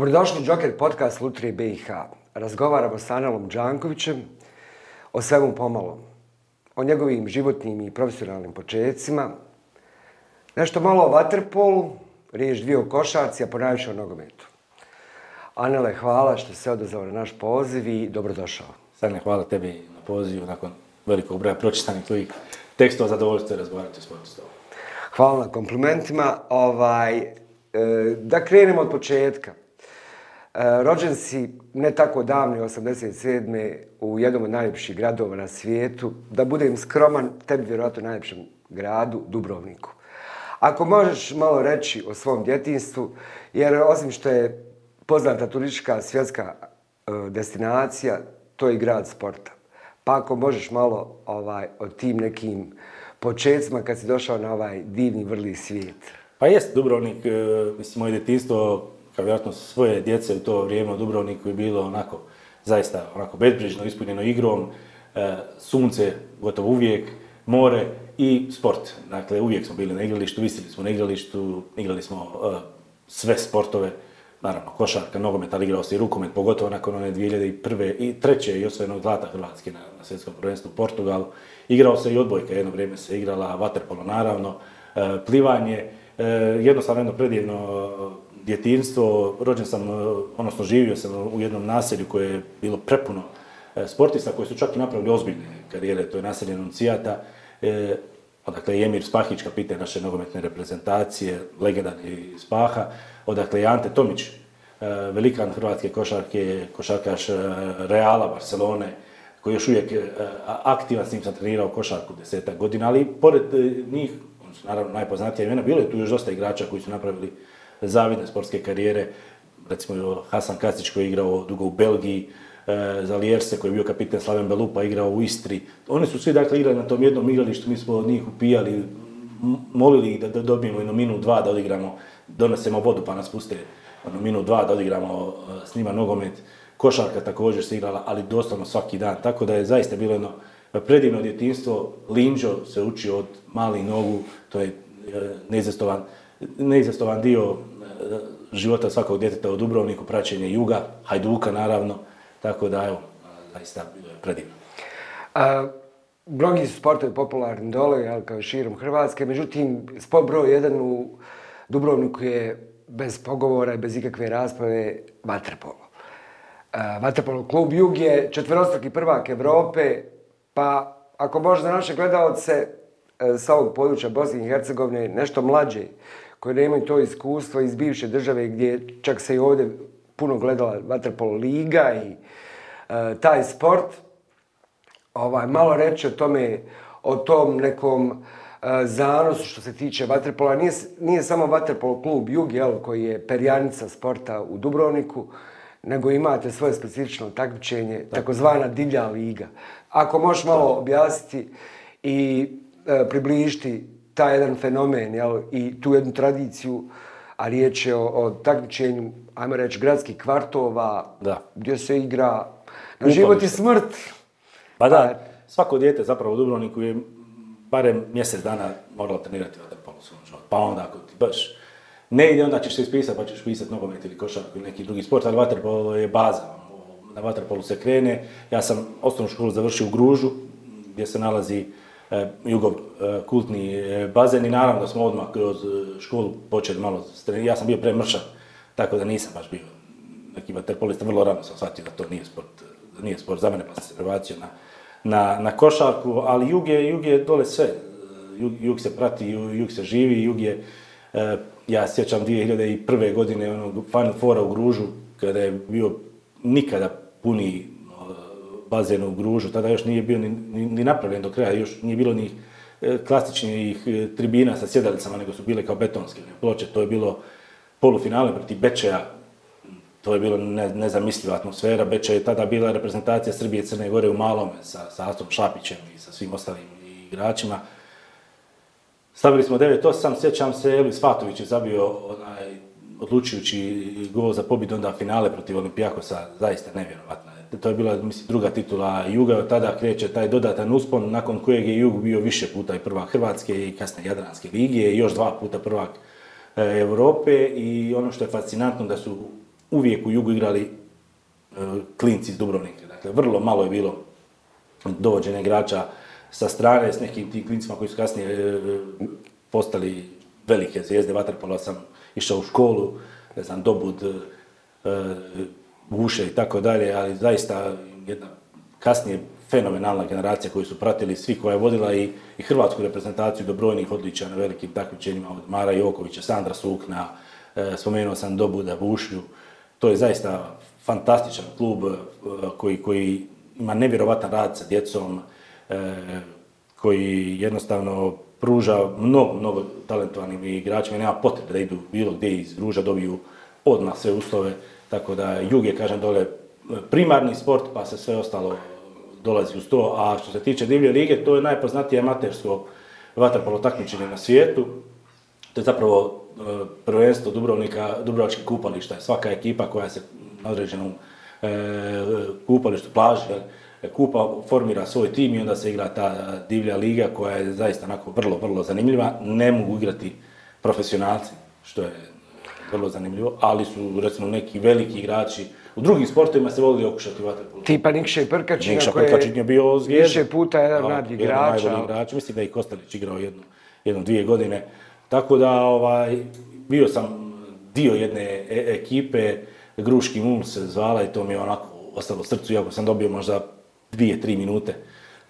Dobrodošli u Joker podcast Lutrije BiH. Razgovaramo s Analom Đankovićem o svemu pomalo. O njegovim životnim i profesionalnim početcima. Nešto malo o vaterpolu, riješ dvije o košarci, a ponajviše o nogometu. Anele, hvala što se odazvao na naš poziv i dobrodošao. Sane, hvala tebi na pozivu. Nakon velikog broja pročitanih tvojih tekstova, zadovoljstvo je razgovarati s tobom. Hvala na komplimentima. Ovaj, e, da krenemo od početka. E, rođen si ne tako davni, 87. u jednom od najljepših gradova na svijetu. Da budem skroman, tebi vjerojatno najljepšem gradu, Dubrovniku. Ako možeš malo reći o svom djetinstvu, jer osim što je poznata turistička svjetska e, destinacija, to je grad sporta. Pa ako možeš malo ovaj, o tim nekim početcima kad si došao na ovaj divni, vrli svijet. Pa jest Dubrovnik, e, mislim, moje djetinstvo kao dakle, vjerojatno svoje djece u to vrijeme u Dubrovniku je bilo onako, zaista onako bezbrižno, ispunjeno igrom, e, sunce gotovo uvijek, more i sport. Dakle, uvijek smo bili na igralištu, visili smo na igralištu, igrali smo e, sve sportove, naravno košarka, nogomet, ali igrao se i rukomet, pogotovo nakon one 2001. i treće i osvojenog zlata Hrvatske na, na svjetskom prvenstvu u Portugalu. Igrao se i odbojka, jedno vrijeme se igrala, vaterpolo naravno, e, plivanje, jednostavno jedno predivno djetinstvo, rođen sam, e, odnosno živio sam u jednom naselju koje je bilo prepuno e, sportista koji su čak i napravili ozbiljne karijere, to je naselje Nuncijata, e, odakle je Emir Spahić, kapitan naše nogometne reprezentacije, legendan i Spaha, odakle je Ante Tomić, velikan hrvatske košarke, košarkaš Reala, Barcelone, koji je još uvijek aktivan, s njim sam trenirao košarku desetak godina, ali pored njih, naravno najpoznatija imena, bilo je tu još dosta igrača koji su napravili zavidne sportske karijere. Recimo Hasan Kastić koji je igrao dugo u Belgiji, e, za Zalijerse koji je bio kapitan Slaven Belupa, igrao u Istri. Oni su svi dakle igrali na tom jednom igralištu, mi smo od njih upijali, molili ih da, da dobijemo jednu minu, dva da odigramo, donesemo vodu pa nas puste ono, minu, dva da odigramo e, s njima nogomet. Košarka također se igrala, ali doslovno svaki dan. Tako da je zaista bilo jedno predivno djetinstvo. Linđo se učio od malih nogu, to je e, neizastovan, dio života svakog djeteta u Dubrovniku, praćenje Juga, Hajduka naravno, tako da evo, zaista predivno. mnogi su sportovi popularni dole, al kao širom Hrvatske, međutim, sport broj jedan u Dubrovniku je bez pogovora i bez ikakve rasprave vaterpolo. Vaterpolo klub Jug je četverostruki prvak Europe, pa ako možda naše gledalce e, sa ovog područja Bosne i Hercegovine nešto mlađe koji nemaju to iskustvo iz bivše države gdje čak se i ovdje puno gledala vaterpolo liga i e, taj sport. Ovaj, malo reći o tome, o tom nekom e, zanosu što se tiče vaterpola. Nije, samo vaterpolo klub Jug, koji je perjanica sporta u Dubrovniku, nego imate svoje specifično takmičenje, takozvana divlja liga. Ako možeš malo objasniti i e, približiti taj jedan fenomen jel, i tu jednu tradiciju, a riječ je o, o takmičenju, ajmo reći, gradskih kvartova, da. gdje se igra na život i smrt. Pa da, pa, svako dijete zapravo u Dubrovniku je barem mjesec dana moralo trenirati od Pa onda ako ti baš ne ide, onda ćeš se ispisati, pa ćeš pisati nogomet ili košarku ili neki drugi sport, ali vaterpolo je baza. Ono, na vaterpolu se krene. Ja sam osnovnu školu završio u Gružu, gdje se nalazi E, Jugo e, kultni e, bazen i naravno da smo odmah kroz školu počeli malo, ja sam bio premršan, tako da nisam baš bio neki vaterpolista, vrlo rano sam shvatio da to nije sport, da nije sport za mene, pa sam se prebacio na, na, na košarku, ali jug je, jug je dole sve, jug, jug se prati, jug, se živi, jug je, ja sjećam 2001. godine onog Final fora u Gružu, kada je bio nikada puni bazenu u Gružu, tada još nije bio ni, napravljen do kraja, još nije bilo ni e, klasičnih e, tribina sa sjedalicama, nego su bile kao betonske ploče, to je bilo polufinale protiv Bečeja, to je bilo nezamisliva atmosfera, Bečej je tada bila reprezentacija Srbije Crne Gore u malome sa, sa Astom Šapićem i sa svim ostalim igračima. Stavili smo 9-8, sjećam se, Elis Fatović je zabio odlučujući gol za pobjedu onda finale protiv Olimpijakosa, zaista nevjerovatno to je bila mislim, druga titula Juga, od tada kreće taj dodatan uspon nakon kojeg je Jug bio više puta i prvak Hrvatske i kasne Jadranske ligije, još dva puta prvak e, Europe i ono što je fascinantno da su uvijek u Jugu igrali e, klinci iz Dubrovnika. Dakle, vrlo malo je bilo dovođene igrača sa strane s nekim tim klincima koji su kasnije e, postali velike zvijezde vaterpola sam išao u školu, ne znam, Dobud, guše i tako dalje, ali zaista jedna kasnije fenomenalna generacija koju su pratili svi koja je vodila i, i hrvatsku reprezentaciju do brojnih odliča na velikim takmičenjima od Mara Jokovića, Sandra Sukna, e, spomenuo sam Dobuda Bušlju. To je zaista fantastičan klub e, koji, ima nevjerovatan rad sa djecom, e, koji jednostavno pruža mnogo, mnogo talentovanim igračima i nema potrebe da idu bilo gdje iz Ruža, dobiju odmah sve uslove. Tako da jug je, kažem, dole primarni sport, pa se sve ostalo dolazi uz to. A što se tiče divlje lige, to je najpoznatije amatersko vaterpolo takmičenje na svijetu. To je zapravo e, prvenstvo Dubrovnika, Dubrovačkih kupališta. Svaka ekipa koja se na određenom e, kupalištu, plaži, kupa, formira svoj tim i onda se igra ta divlja liga koja je zaista onako vrlo, vrlo zanimljiva. Ne mogu igrati profesionalci, što je vrlo zanimljivo, ali su recimo neki veliki igrači u drugim sportovima se voli okušati vaterpolo. Tipa Nikša Nikša koji je bio Više puta jedan mlad igrač. mislim da je i Kostelić igrao jedno, dvije godine. Tako da ovaj, bio sam dio jedne e, ekipe, Gruški mum se zvala i to mi je onako ostalo srcu, iako sam dobio možda dvije, tri minute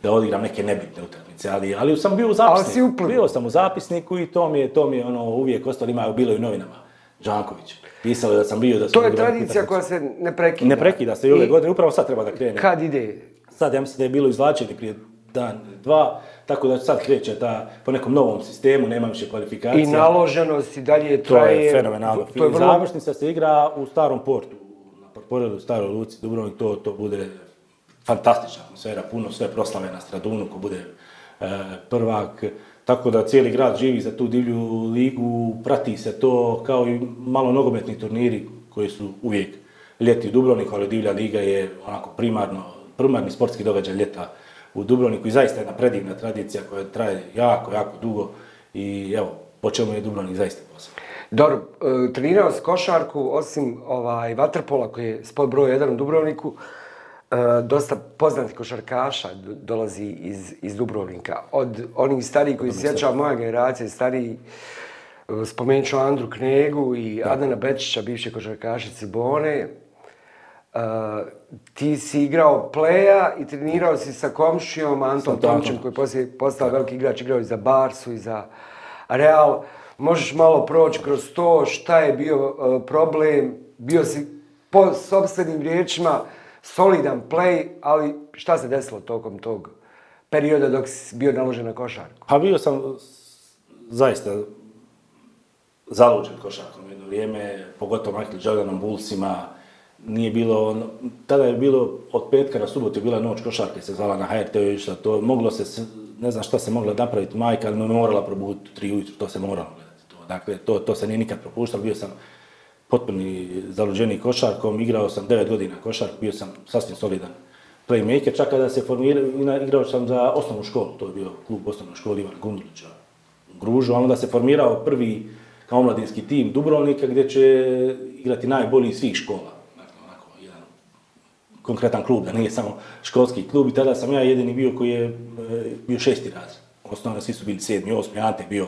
da odigram neke nebitne utakmice, ali, ali sam bio u zapisniku. bio sam u zapisniku i to mi je, ono uvijek ostalo, imaju bilo i u novinama Žanković. Pisao je da sam bio da To je tradicija koja se ne prekida. Ne prekida se i ove godine, upravo sad treba da krene. Kad ide? Sad, ja mislim da je bilo izvlačenje prije dan, dva, tako da sad kreće ta, po nekom novom sistemu, nema više kvalifikacija. I naloženost i dalje traje. To je fenomenalno. To je vrlo... se igra u starom portu, na portu u staroj luci, Dubrovnik, to, to bude fantastična atmosfera, puno sve proslave na Stradunu, ko bude e, prvak, tako da cijeli grad živi za tu divlju ligu, prati se to kao i malo nogometni turniri koji su uvijek ljeti u Dubrovniku, ali divlja liga je onako primarno, primarni sportski događaj ljeta u Dubrovniku i zaista jedna predivna tradicija koja traje jako, jako dugo i evo, po čemu je Dubrovnik zaista posao. Dobro, e, trenirao s košarku, osim ovaj, vaterpola koji je spod broj jedan u Dubrovniku, E, dosta poznatih košarkaša dolazi iz, iz Dubrovnika. Od onih starijih koji se sjeća, moja generacija stariji, e, spomenut ću Andru Knegu i da. Adana Bečića, bivše košarkašice Bone. E, ti si igrao pleja i trenirao si sa komšijom Antom Tomčem koji je poslije postao veliki igrač, igrao i za Barsu i za Real. Možeš malo proći kroz to šta je bio problem, bio si po sobstvenim riječima solidan play, ali šta se desilo tokom tog perioda dok si bio naložen na košarku? Pa bio sam zaista zaluđen košarkom jedno vrijeme, pogotovo Michael Jordanom, Bullsima, nije bilo, ono- tada je bilo od petka na subotu je bila noć košarke se zvala na HRT to, moglo se, ne znam šta se mogla napraviti majka, ali me morala probuditi tri ujutru, to se moralo gledati to. Dakle, to, to se nije nikad propuštalo, bio sam potpuni zaluđeni košarkom, igrao sam 9 godina košark, bio sam sasvim solidan playmaker, čak kada se formirao, igrao sam za osnovnu školu, to je bio klub osnovne škole Ivan Gundulića u Gružu, ali onda se formirao prvi kao omladinski tim Dubrovnika gdje će igrati najbolji svih škola. Dakle, onako, jedan konkretan klub, da nije samo školski klub i tada sam ja jedini bio koji je e, bio šesti raz. Osnovno svi su bili sedmi, osmi, Ante bio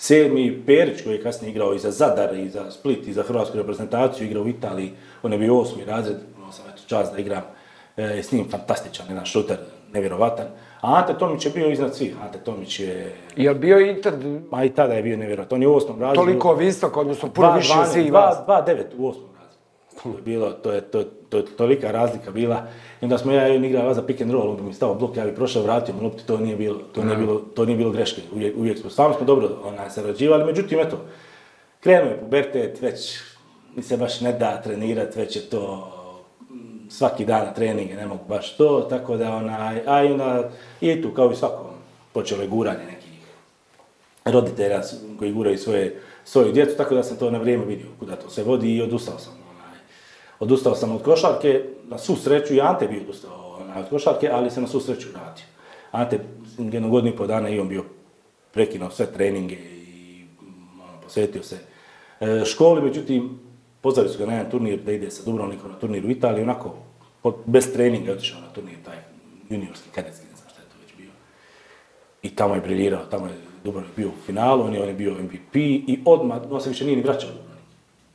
Sedmi Perić koji je kasnije igrao i za Zadar, i za Split, i za hrvatsku reprezentaciju, igrao u Italiji, on je bio osmi razred, imao sam čast da igram e, s njim, fantastičan, jedan šuter, nevjerovatan. A Ante Tomić je bio iznad svih, Ante Tomić je... Jel bio inter... Ma i tada je bio nevjerovatan, on je u osmom razredu. Toliko visoko, odnosno puno više od svih vas. 2-9 u osmom razredu. To je bilo, to je, to, to, tolika razlika bila. I onda smo ja igrao za pick and roll, onda mi stao blok, ja bi prošao, vratio mi to nije bilo, to nije bilo, to nije bilo greške. Uvijek, smo, stvarno smo dobro onaj, sarađivali, međutim, eto, krenuo je pubertet, već mi se baš ne da trenirati, već je to mm, svaki dan treninge, ne mogu baš to, tako da onaj, a i onda, i tu kao i svakom, počelo je guranje nekih roditelja koji guraju svoje, svoju djecu, tako da sam to na vrijeme vidio kuda to se vodi i odustao sam. Odustao sam od košarke, na svu sreću i Ante bi odustao od košarke, ali se na svu sreću vratio. Ante jedno godinu i po dana i on bio prekinuo sve treninge i ono, posvetio se e, školi, međutim, pozvali su ga na jedan turnir da ide sa Dubrovnikom na turnir u Italiji, onako, bez treninga je otišao na turnir, taj juniorski, kadetski, ne znam šta je to već bio. I tamo je briljirao, tamo je Dubrovnik bio u finalu, on je, on je bio MVP i odmah, on se više nije ni vraćao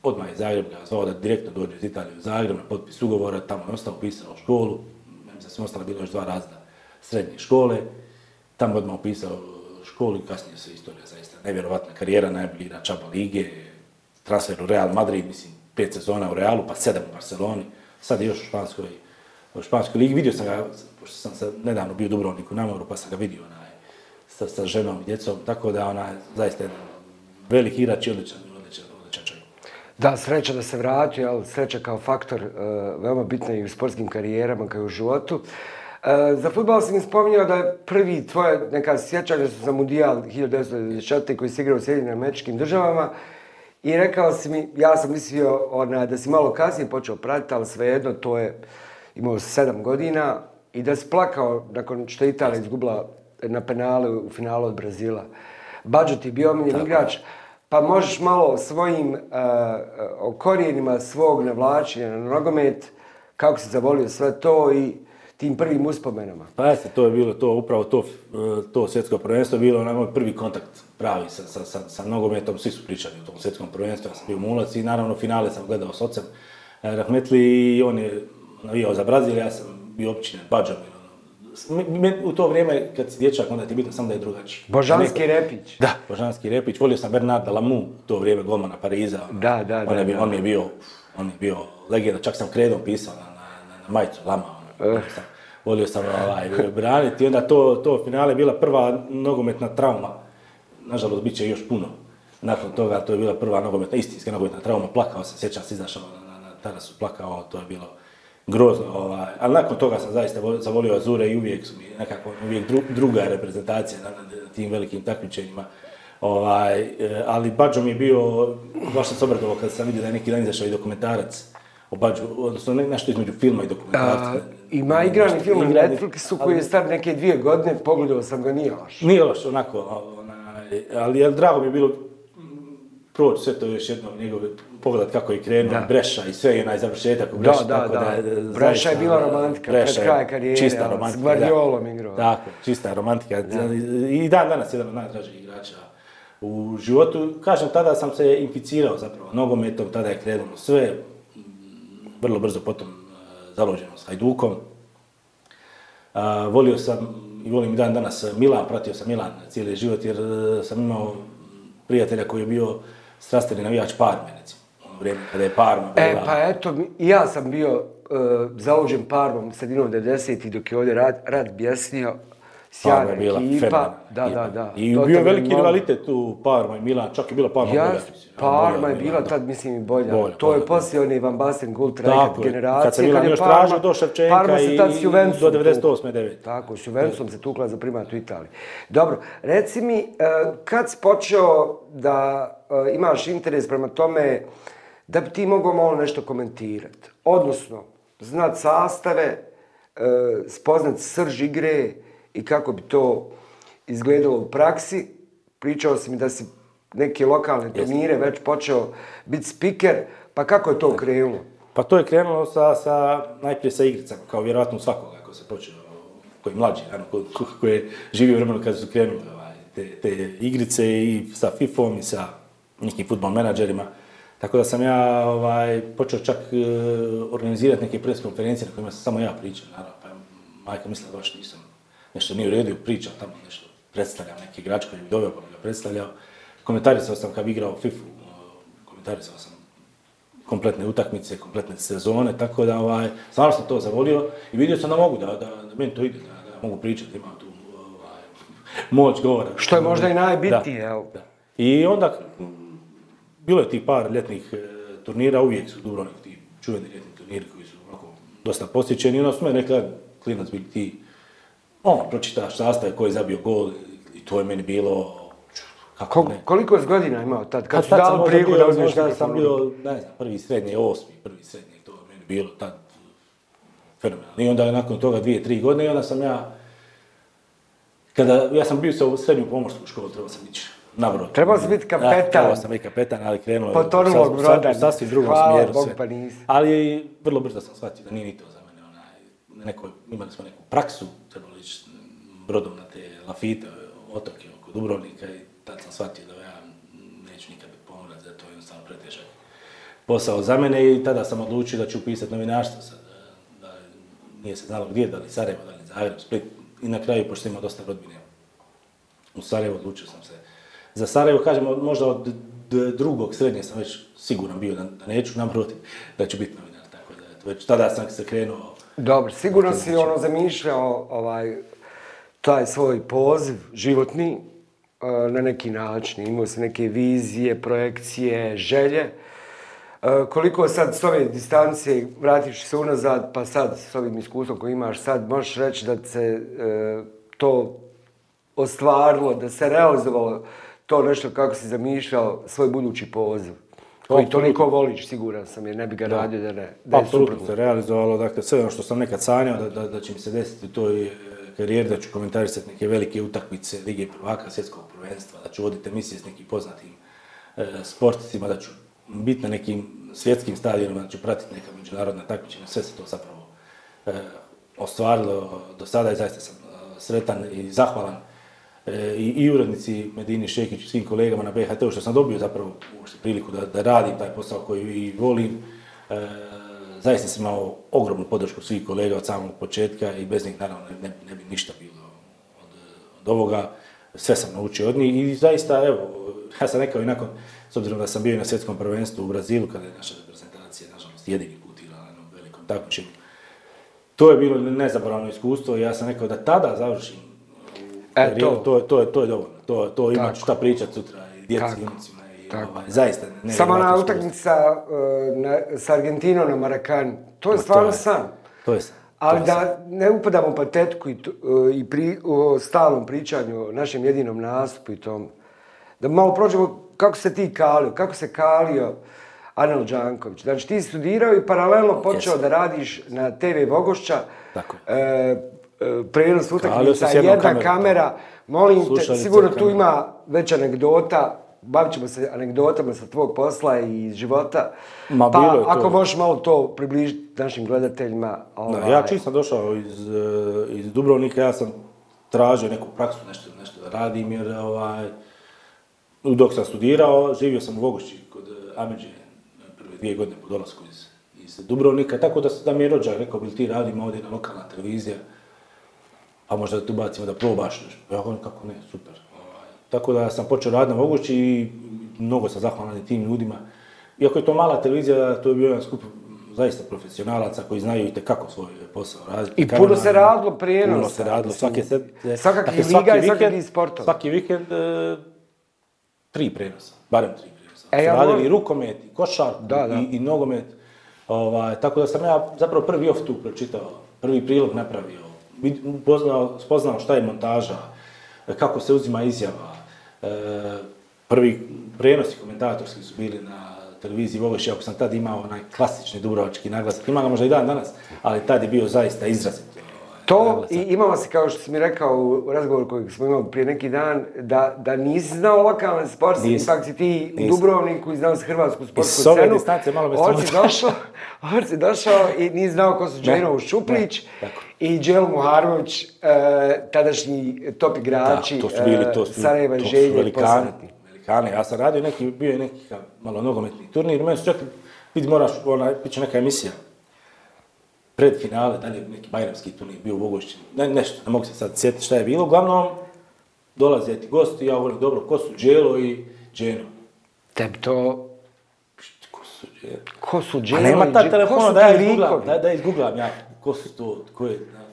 Odmah je Zagreb ga zvao da direktno dođe iz Italije u Zagreb na potpis ugovora, tamo je ostao upisao školu, mislim se su ostala bilo još dva razda srednje škole, tamo je odmah upisao školu i kasnije se istorija zaista nevjerovatna karijera, najbolji igrač Lige, transfer u Real Madrid, mislim pet sezona u Realu, pa sedam u Barceloni, sad još u Španskoj, u Španskoj ligi, vidio sam ga, pošto sam se nedavno bio u Dubrovniku na pa sam ga vidio sa, ženom i djecom, tako da ona zaista jedan veliki igrač i odličan da, sreća da se vrati, ali sreća kao faktor e, veoma bitna i u sportskim karijerama kao i u životu. za e, za futbal sam spominjao da je prvi tvoje neka sjećanja su za Mundial 1994. koji se igrao u Sjedinim američkim državama. I rekao si mi, ja sam mislio da si malo kasnije počeo pratiti, ali svejedno to je imao sedam godina i da si plakao nakon što je Italija izgubila na penale u finalu od Brazila. Bađo ti je bio igrač pa možeš malo o svojim eh, korijenima svog navlačenja na nogomet, kako si zavolio sve to i tim prvim uspomenama. Pa jeste, to je bilo to, upravo to, eh, to svjetsko prvenstvo je bilo onaj moj prvi kontakt pravi sa, nogometom, svi su pričali o tom svjetskom prvenstvu, ja sam bio mulac i naravno finale sam gledao s ocem eh, Rahmetli i on je navijao za Brazil, ja sam bio općine Bađamin, u to vrijeme kad si dječak, onda ti je bitno samo da je drugačiji. Božanski Repić. Da, Božanski Repić. Volio sam Bernarda Lamu to vrijeme golmana Pariza. Da, da, on je bio, On je bio, on je bio legenda. Čak sam kredom pisao na, na, majicu Lama. Ono. Eh. volio sam ovaj, braniti. I onda to, to finale je bila prva nogometna trauma. Nažalost, bit će još puno. Nakon toga to je bila prva nogometna, istinska nogometna trauma. Plakao sam, sjećam se, izašao na, na, plakao, to je bilo grozno, ovaj. ali nakon toga sam zaista zavolio Azure i uvijek su mi nekako, uvijek druga reprezentacija na, tim velikim takmičenjima. Ovaj, eh, ali Bađo mi je bio, baš sam se obradovao kad sam vidio da je neki dan izašao i dokumentarac o Bađu, odnosno nešto između filma i dokumentarca. Ima igrani film na Netflixu koji je star neke dvije godine, pogledao sam ga, nije loš. Nije loš, onako, ali, ali drago mi je bilo proći sve to još jednom njegov pogledat kako je krenuo, Breša i sve je onaj završetak u da, da, da, e, Breša je bila romantika, kraj čista romantika, s Guardiolom igrao. Tako, čista romantika, i dan danas jedan od najdražih igrača u životu. Kažem, tada sam se inficirao zapravo nogometom, tada je krenulo sve, vrlo brzo potom e, založeno s Hajdukom. E, volio sam i volim i dan danas Milan, pratio sam Milan cijeli život jer sam imao prijatelja koji je bio strastveni navijač Parme, recimo. Ono vrijeme kada je Parma e, bila... E, pa eto, ja sam bio e, zaođen zauđen Parmom sredinom 90-ih dok je ovdje rad, rad bjesnio. Sjajna bila Da, da, da. I to bio veliki malo... rivalitet tu Parma i Milan, čak je bila Parma bolja. Parma je bila tad, mislim, i bolja. to je poslije onaj Van Basten Gul trajkat generacije. Kad se Milan još tražio do Ševčenka Parma se tad do 98. Tako, s Juvencom se tukla za primat u Italiji. Dobro, reci mi, eh, kad si počeo da eh, imaš interes prema tome da bi ti mogao malo nešto komentirati? Odnosno, znat sastave, eh, spoznat srž igre, i kako bi to izgledalo u praksi. Pričao sam mi da si neke lokalne turnire već počeo biti speaker, pa kako je to krenulo? Pa to je krenulo sa, sa, najprije sa igricama, kao vjerojatno svakoga ako se počeo, koji je mlađi, ano, ko, je živio vremenu kad su krenule ovaj, te, igrice i sa fifom i sa nekim futbol menadžerima. Tako da sam ja ovaj, počeo čak eh, organizirati neke press konferencije na kojima sam samo ja pričao, naravno, pa majka mislila baš nisam nešto nije u redu, priča tamo nešto, predstavljam neki igrač koji bi doveo, pa ga predstavljao. Komentarisao sam kad bi igrao FIFA, uh, komentarisao sam kompletne utakmice, kompletne sezone, tako da ovaj, stvarno sam to zavolio i vidio sam da mogu, da, da, meni to ide, da, mogu pričati, imam tu ovaj, moć govora. Što je možda i najbitnije, jel? I onda, bilo je tih par ljetnih e, turnira, uvijek su Dubrovnik ti čuveni ljetni turniri koji su dosta posjećeni, onda su me nekada klinac ti ono, pročitaš sastav koji je zabio gol i to je meni bilo kako ne? Koliko je godina imao tad? Kad, kad dao priliku da uzmeš kada sam bio, ne znam, prvi srednji, osmi, prvi srednji, to je meni bilo tad fenomenalno. I onda je nakon toga dvije, tri godine i onda sam ja, kada, ja sam bio sa u srednju pomorsku školu, trebao sam ići na brod. Trebao sam biti kapetan. Ja, trebao sam biti kapetan, ali krenuo je Potorulog broda. U sasvim drugom Hvala, smjeru Bog sve. Pa Ali vrlo brzo sam shvatio da nije ni to za mene. Onaj, imali smo neku praksu, trebalo već brodom na te lafite, otoke oko Dubrovnika i tad sam shvatio da ja neću nikad pomorac, da je to jednostavno pretežak posao za mene i tada sam odlučio da ću upisati novinarstvo sad. nije se znalo gdje, da li Sarajevo, da li Zagreb, Split. I na kraju, pošto imao dosta rodbine u Sarajevo, odlučio sam se. Za Sarajevo, kažem, možda od drugog srednje sam već siguran bio da, neću naprotiv, da ću biti novinar. Tako da, već tada sam se krenuo dobro, sigurno si ono znači- zamišljao ovaj, taj svoj poziv životni e, na neki način. Imao si neke vizije, projekcije, želje. E, koliko sad s ove distancije vratiš se unazad, pa sad s ovim iskustvom koji imaš sad, možeš reći da se e, to ostvarilo, da se realizovalo to nešto kako si zamišljao svoj budući poziv? koji toliko voliš, siguran sam, jer ne bi ga radio da ne. Da pa Apsolutno se realizovalo, dakle, sve ono što sam nekad sanjao, da, će mi se desiti u toj eh, karijeri, da ću komentarisati neke velike utakmice Lige prvaka, svjetskog prvenstva, da ću voditi emisije s nekim poznatim eh, sporticima, da ću biti na nekim svjetskim stadionima, da ću pratiti neka međunarodna takmičenja, sve se to zapravo eh, ostvarilo do sada i zaista sam sretan i zahvalan E, i, i urednici Medini Šekić svim kolegama na BHT-u što sam dobio zapravo priliku da, da radim taj posao koji i volim. E, zaista sam imao ogromnu podršku svih kolega od samog početka i bez njih naravno ne, bi ništa bilo od, ovoga. Sve sam naučio od njih i zaista evo, ja sam rekao i nakon, s obzirom da sam bio i na svjetskom prvenstvu u Brazilu kada je naša reprezentacija nažalost jedini put igrala na velikom takmičenju. To je bilo nezaboravno iskustvo i ja sam rekao da tada završim E, to. to, to je dovoljno. To, to ima šta pričat sutra i djeci i Tako. Ovaj, zaista. Samo ona utakmica e, s Argentinom na Marakan, to je stvarno san. To je Ali da ne upadamo patetku i, e, i pri, stalnom pričanju o našem jedinom nastupu i tom. Da malo prođemo kako se ti kalio, kako se kalio Anel Đanković. Znači ti studirao i paralelno počeo da radiš na TV Vogošća. Tako. E, prenos utakmica, jedna kamera. Molim te, sigurno tu ima već anegdota, bavit ćemo se anegdotama sa tvog posla i života. pa, ako možeš malo to približiti našim gledateljima. ja ovaj. čim sam došao e, iz, Dubrovnika, ja sam tražio neku praksu, nešto, da radim, jer ovaj, dok sam studirao, živio sam u Vogošći kod e, Ameđe, prve dvije godine po dolasku iz, Dubrovnika, tako da, da mi je rođak rekao, bil ti radimo ovdje na lokalna televizija, a možda tu bacimo da probaš Ja govorim kako ne, super. Tako da sam počeo raditi na mogući i mnogo sam zahvalan tim ljudima. Iako je to mala televizija, to je bio jedan skup zaista profesionalaca koji znaju i kako svoj posao I puno se radilo prijenosno. Puno se radilo, svake liga dakle, i sportova. Svaki vikend e, tri prijenosa, barem tri prijenosa. E, ja radili i rukomet, i košar, I, nogomet. Ovaj, tako da sam ja zapravo prvi off tu pročitao, prvi prilog napravio poznao, spoznao šta je montaža, kako se uzima izjava, e, prvi prenosi komentatorski su bili na televiziji Vogoš, ako sam tad imao onaj klasični dubrovački naglasak, imala možda i dan danas, ali tad je bio zaista izraz. To i imala se, kao što si mi rekao u razgovoru kojeg smo imali prije neki dan, da, da nisi znao lokalne sportski ipak si ti u Dubrovniku i znao si hrvatsku sportsku scenu. Iz distance malo me došao, došao i nisi znao ko su Dženovu Šuplić i Džel Muharović, uh, tadašnji top igrači da, to bili, e, to su, Sarajeva i Želje. Ja sam radio neki, bio je neki malo nogometni turnir, meni su čak, vidi moraš, ona, neka emisija pred finale, da li je neki bajramski nije bio u Bogošćini, ne, nešto, ne mogu se sad sjetiti šta je bilo. Uglavnom, dolaze ti gosti, ja volim dobro, ko su Dželo i Dženo? Teb to... Ko su Dželo? Ko su Dželo? A nema ta telefona da ja da, da izgooglam ja, ko su to, ko je... Da.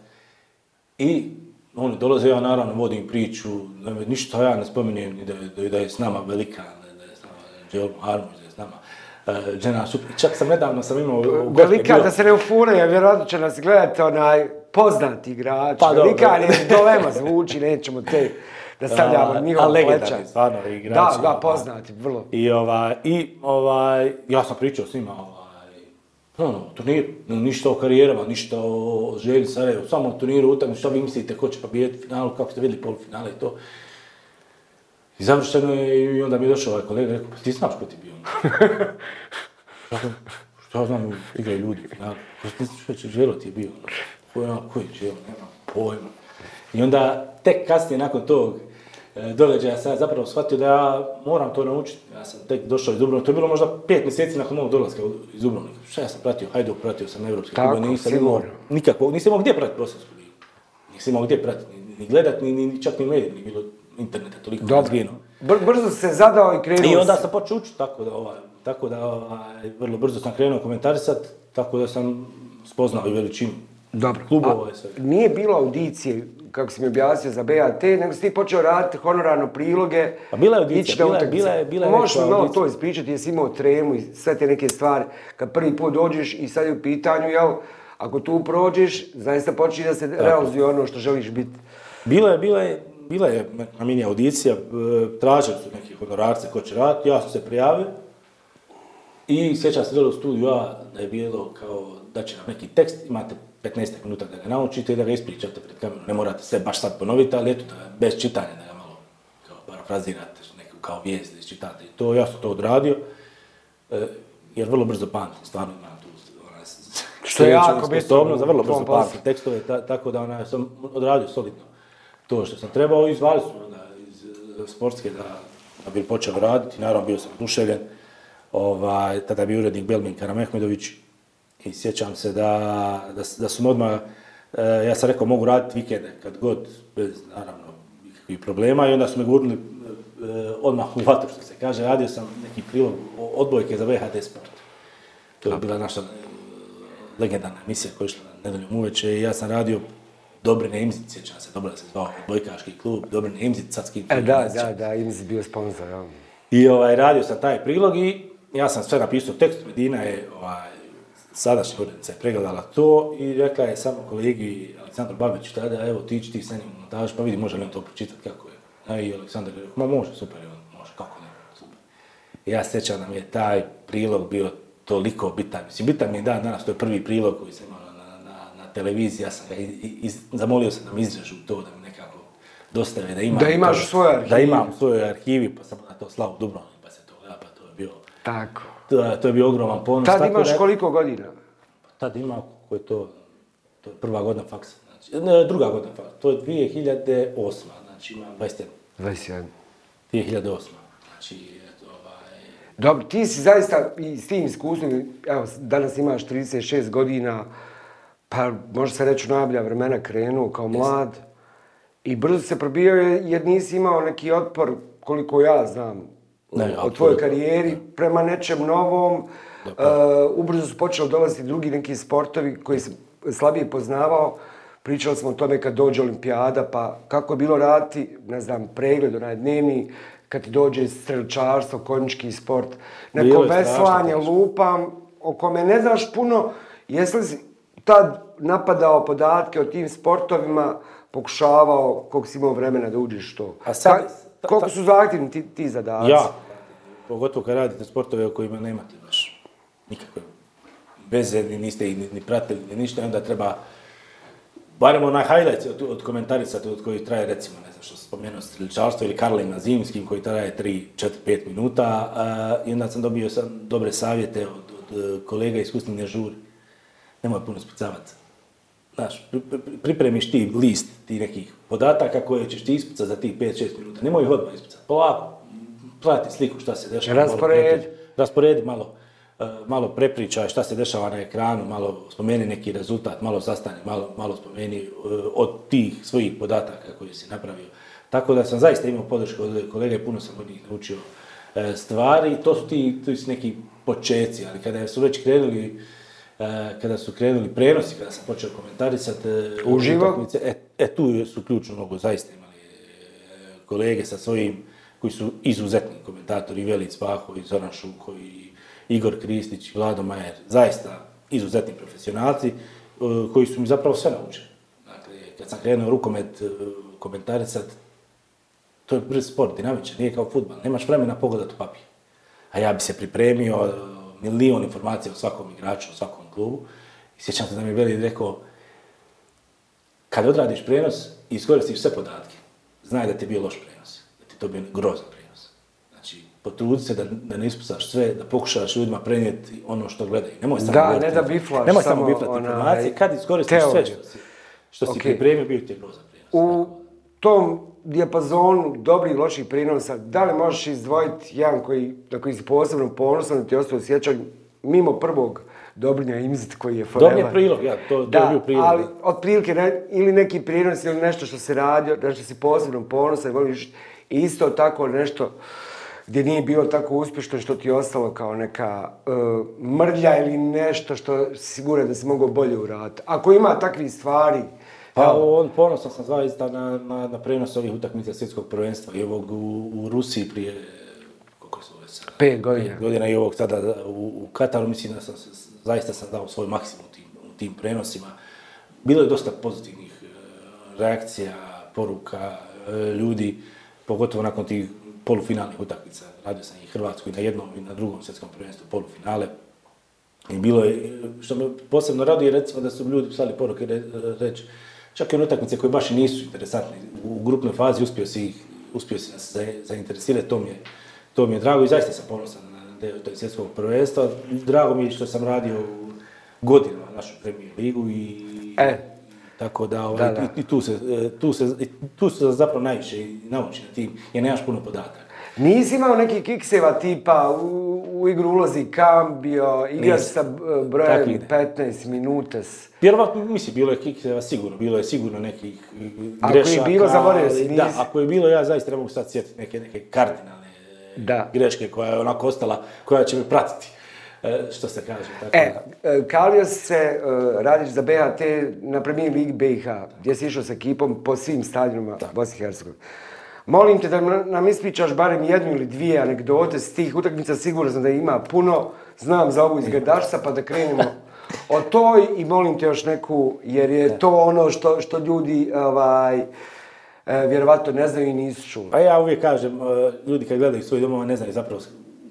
I oni dolaze, ja naravno vodim priču, ništa ja ne spominjem da, da, da je s nama velika, da je s nama Dželo Eh, žena šupi. Čak sam nedavno sam imao... Velika, da se ne jer vjerojatno će nas gledati onaj poznati igrač. Pa dobro. Velika, dolema zvuči, nećemo te da stavljamo njihova pleća. stvarno, igrači. Da, da, ono. poznati, vrlo. I ovaj, i ovaj, ja sam pričao s njima, ovaj, ono, turnir, ništa o karijerama, ništa o želji Sarajevo, samo o turniru utakmicu, šta vi mislite, ko će pobijeti finalu, kako ste vidjeli polufinale i to. I završeno je i onda mi je došao ovaj kolega i rekao, pa ti znaš ko ti bio? Šta što ja znam, igraju ljudi. Ja, ti znaš želo ti je bio? Koji je, ko je pojma. I onda tek kasnije nakon tog e, događaja sam ja zapravo shvatio da ja moram to naučiti. Ja sam tek došao iz Dubrovnika, to je bilo možda pet mjeseci nakon mog dolaska iz Dubrovnika. Šta ja sam pratio? Hajde, pratio sam evropske klube, nisam imao nikakvog, nisam imao gdje pratiti bosansku ligu. Nisam imao gdje pratiti, ni, ni ni, ni, čak ni medij, ni bilo interneta toliko razvijeno. Br- brzo se zadao i krenuo I onda sam počeo učiti, tako da, ovaj, tako da ovaj, vrlo brzo sam krenuo komentarisat tako da sam spoznao i veličinu Dobro. klubova ovaj, sve. Nije bilo audicije, kako si mi objasnio, za BAT, nego si ti počeo raditi honorarno priloge. Pa bila je audicija, bila bila je, bila pa Možeš mi malo to ispričati, jesi imao tremu i sve te neke stvari, kad prvi put dođeš i sad je u pitanju, jel, ako tu prođeš, zaista počinje da se realizuje ono što želiš biti. Bila je, bilo je, bila je na mini audicija, e, tražili su neki honorarce, ko će raditi, ja sam se prijavio. I sjećam se u studiju A da je bilo kao da će nam neki tekst, imate 15 minuta da ga naučite i da ga ispričate pred kamerom. Ne morate sve baš sad ponoviti, ali eto, da, bez čitanja da ga malo kao parafrazirate, neku kao vijest da iščitate. I to, ja sam to odradio, e, jer vrlo brzo pamtim, stvarno imam što je jako za vrlo brzo pamtim tekstove, tako da ona, sam odradio solidno to što sam trebao i su onda iz e, sportske da, da bi počeo raditi, naravno bio sam dušeljen. Ovaj, tada je bio urednik Belmin Karamehmedović i sjećam se da, da, da su odmah, e, ja sam rekao mogu raditi vikende kad god, bez naravno nikakvih problema i onda su me gurnuli e, odmah u vatru što se kaže, radio sam neki prilog odbojke za VHD Sport. To je bila naša legendarna emisija koja je išla nedeljom uveče i ja sam radio Dobrin Imzic, sjećam se, dobro da se zvao Bojkaški klub, Dobri Imzic, sad skim... E, da, da, da, bio sponsor, ja. I ovaj, radio sam taj prilog i ja sam sve napisao tekst, Medina je ovaj, sadašnja urednica je pregledala to i rekla je samo kolegi Aleksandru Babiću tada, evo ti ti sa njim montaž, pa vidi može li on to pročitati kako je. A i Aleksandar je ma može, super, može, kako ne, super. ja sjećam da mi je taj prilog bio toliko bitan. Mislim, bitan mi je dan danas, to je prvi prilog koji sam televizija sam ga, zamolio sam da mi izrežu to, da mi nekako dostave, da imam. Da imaš u svojoj arhivi. Da imam arhivi, pa sam na to slavu Dubrovnik, pa se to gleda, pa to je bio... Tako. To, je bio ogroman ponos. Tad imaš koliko godina? Tad imam, koje to, to je prva godina faksa, znači, ne, druga godina faksa, to je 2008, znači imam 21. 21. 2008, znači, ovaj- dobro, ti si zaista i s tim iskusnim, evo, danas imaš 36 godina, pa može se reći najbolja vremena krenuo kao mlad. I brzo se probio jer nisi imao neki otpor, koliko ja znam, o tvojoj karijeri prema nečem novom. Dakle. Eh, ubrzo su počeli dolaziti drugi neki sportovi koji se slabije poznavao. Pričali smo o tome kad dođe olimpijada, pa kako je bilo raditi, ne znam, pregled, onaj dnevni, kad ti dođe strelčarstvo, konjički sport, neko veslanje, znači. lupam, o kome ne znaš puno, jesi tad napadao podatke o tim sportovima, pokušavao koliko si imao vremena da uđeš to. A sad, koliko su zahtjevni ti, ti zadaci? Ja, pogotovo kad radite sportove o kojima nemate baš nikakve veze, ni niste ih ni, pratili, ni ništa, onda treba barem onaj highlight od, komentarica od koji traje recimo, ne znam što sam spomenuo, striličarstvo ili na Zimskim koji traje 3, 4, 5 minuta i onda sam dobio sam dobre savjete od, e, kolega iskusni ne žuri. Nemoj puno spucavati znaš, pripremiš ti list tih nekih podataka koje ćeš ti ispucati za tih 5-6 minuta. Nemoj ih odmah ispucati. Polako, plati sliku šta se dešava. Rasporedi. Rasporedi malo, e, malo prepričaj šta se dešava na ekranu, malo spomeni neki rezultat, malo sastani, malo, malo spomeni e, od tih svojih podataka koje si napravio. Tako da sam zaista imao podršku od kolege, puno sam od njih naučio e, stvari. To su ti, su neki počeci, ali kada su već krenuli E, kada su krenuli prenosi, kada sam počeo komentarisati e, uživo, e, e, tu su ključno mnogo zaista imali e, kolege sa svojim, koji su izuzetni komentatori, i Velic Paho, i Zoran Šuko, i Igor Kristić, i Vlado Majer, zaista izuzetni profesionalci koji su mi zapravo sve naučili. Dakle, kad sam krenuo rukomet komentarisati, to je brz sport, dinamičan, nije kao futbal, nemaš vremena pogodati u papir. A ja bi se pripremio, milion informacija o svakom igraču, o svakom klubu. I sjećam se da mi je Veli rekao, kad odradiš prenos i iskoristiš sve podatke, znaj da ti je bio loš prenos. da ti je to bio grozan prenos. Znači, potrudi se da, da ne ispucaš sve, da pokušaš ljudima prenijeti ono što gledaju. Nemoj samo da, ne da biflaš, samo biflati informacije, kad iskoristiš sve što si, pripremio, bio ti je grozan prenos. U tom dijapazonu dobrih i loših prinosa, da li možeš izdvojiti jedan koji, na koji si posebno ponosan da ti ostao osjećaj mimo prvog Dobrinja Imzit koji je forever. Dobri prilog, ja, to dobio prilog. ali otprilike ili neki prinos ili nešto što se radio, nešto si posebno ponosan i voliš isto tako nešto gdje nije bilo tako uspješno što ti je ostalo kao neka uh, mrlja ili nešto što sigura da si mogao bolje uraditi. Ako ima takvih stvari, pa, on ponosan sam zaista na, na, na prenos ovih utakmica svjetskog prvenstva i ovog u, Rusiji prije koliko Pet godina. godina i ovog sada u, u Kataru, mislim da sam zaista sam dao svoj maksimum tim, u tim prenosima. Bilo je dosta pozitivnih e, reakcija, poruka e, ljudi, pogotovo nakon tih polufinalnih utakmica. Radio sam i Hrvatsku i na jednom i na drugom svjetskom prvenstvu polufinale. I bilo je, što me posebno raduje, recimo da su ljudi pisali poruke reći, Čak i one utakmice koje baš i nisu interesantne. U grupnoj fazi uspio si ih uspio si nas zainteresirati, to mi je, drago i zaista sam ponosan na deo svjetskog prvenstva. Drago mi je što sam radio godinama našu premiju ligu i e. tako da, ovaj, I, tu se, e, tu se, tu se zapravo najviše nauči na tim, jer nemaš puno podataka. Nisi imao neki kikseva tipa, u u igru ulazi Kambio, igra sa e, brojem 15 minuta. S... Vjerovatno, mislim, bilo je kikseva sigurno, bilo je sigurno nekih grešaka. E, ako je bilo, zaboravio si, Da, ako je bilo, ja zaista ne mogu sad sjetiti neke, neke kardinalne e, da. greške koja je onako ostala, koja će me pratiti. što se kaže. Tako e, kalio se, radiš za BHT na premijer lig BiH, gdje si išao sa ekipom po svim stadionima Bosne i Hercegovine. Molim te da nam ispričaš barem jednu ili dvije anegdote s tih utakmica, sigurno sam da ima puno, znam za ovu izgledašca, pa da krenemo o toj i molim te još neku, jer je to ono što, ljudi ovaj, e, vjerovatno ne znaju i nisu čuli. Pa ja uvijek kažem, e, ljudi kad gledaju svoj domova ne znaju zapravo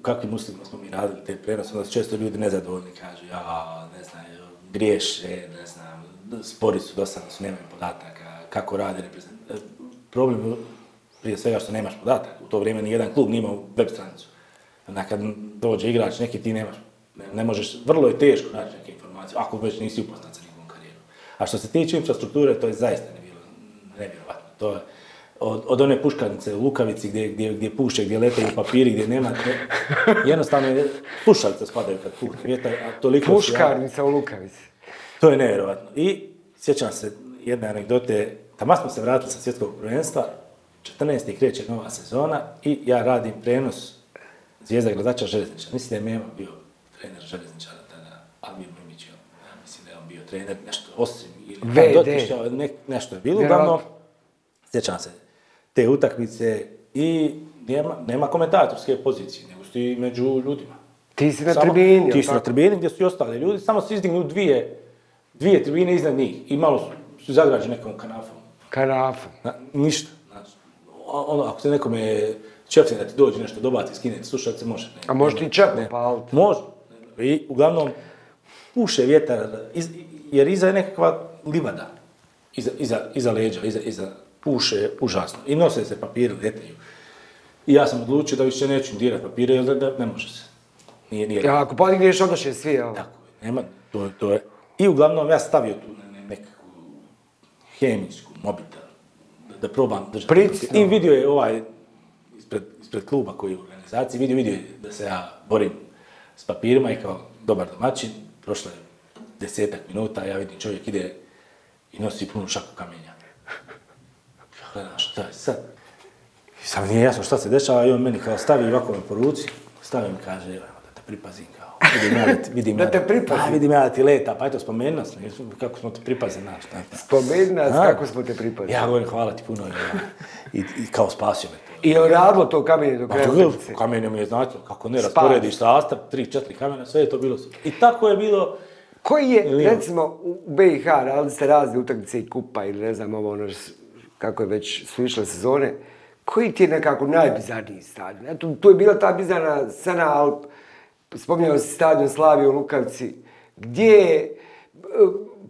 kakvim uslovima smo mi radili te prenose, onda često ljudi nezadovoljni kažu, ja, ne znam, griješe, ne znam, spori su, dosadno su, nemaju podataka, kako rade reprezentacije. Problem prije svega što nemaš podatak. U to vrijeme ni jedan klub nije imao web stranicu. Onda kad dođe igrač neki ti nemaš, ne, možeš, vrlo je teško naći neke informacije, ako već nisi upoznat sa njegovom karijerom. A što se tiče infrastrukture, to je zaista nevjerovatno. To je, od, one puškarnice u Lukavici gdje, gdje, puše, gdje lete i papiri, gdje nema... jednostavno, je, pušalice spadaju kad puhne a toliko... Puškarnica u Lukavici. To je nevjerovatno. I sjećam se jedne anegdote, tamo smo se vratili sa svjetskog prvenstva, 14. kreće nova sezona i ja radim prenos Zvijezda gledača Železničara. Mislim da je Mema bio trener Železničara tada, je Mimić, ja mislim da je on bio trener, nešto osim ili dotišao, nešto je bilo. Uglavnom, sjećam se te utakmice i nema, nema komentatorske pozicije, nego si među ljudima. Ti si na tribini. Ti si na tribini gdje su i ostali ljudi, samo se izdignu dvije, dvije tribine iznad njih i malo su, su nekom kanafom. Kanafom. ništa ono, ako se nekome čepne da ti dođe nešto dobati, skinete se može. A može ti čepne Može. I uglavnom, puše vjetar, iz, jer iza je nekakva livada. Iza, iza, iza leđa, iza, iza, puše užasno. I nose se papiri, letaju. I ja sam odlučio da više neću dirati papire, jer da ne može se. Nije, nije. Ja, e, ako podigneš, odnoše svi, Tako nema, to je, to je. I uglavnom ja stavio tu nekakvu hemijsku mobitel da probam držati. I vidio je ovaj, ispred, ispred kluba koji je u organizaciji, vidio, vidio je da se ja borim s papirima i kao dobar domaćin, prošlo je desetak minuta, ja vidim čovjek ide i nosi punu šaku kamenja. gledam šta je sad? sam nije jasno šta se dešava i on meni kao stavi ovako me po ruci, stavi mi kaže, da te pripazim, vidim ja da ti, vidim da te vidim ja ti leta, pa eto, spomeni nas, kako smo te pripazi, znaš. Spomeni nas kako smo te pripazi. Ja govorim, hvala ti puno, I, i kao spasio me. I je radilo to kamenje do kraja utakmice? Kamenje mi je značilo, kako ne, rasporediš sastav, tri, četiri kamena, sve je to bilo. I tako je bilo... Koji je, recimo, u BiH ali ste razne utakmice i kupa ili ne znam ovo ono, kako je već su išle sezone, koji ti je nekako najbizarniji stadion? Eto, tu je bila ta bizarna scena, Alp, spominjao si stadion Slavije u Lukavci, gdje je e,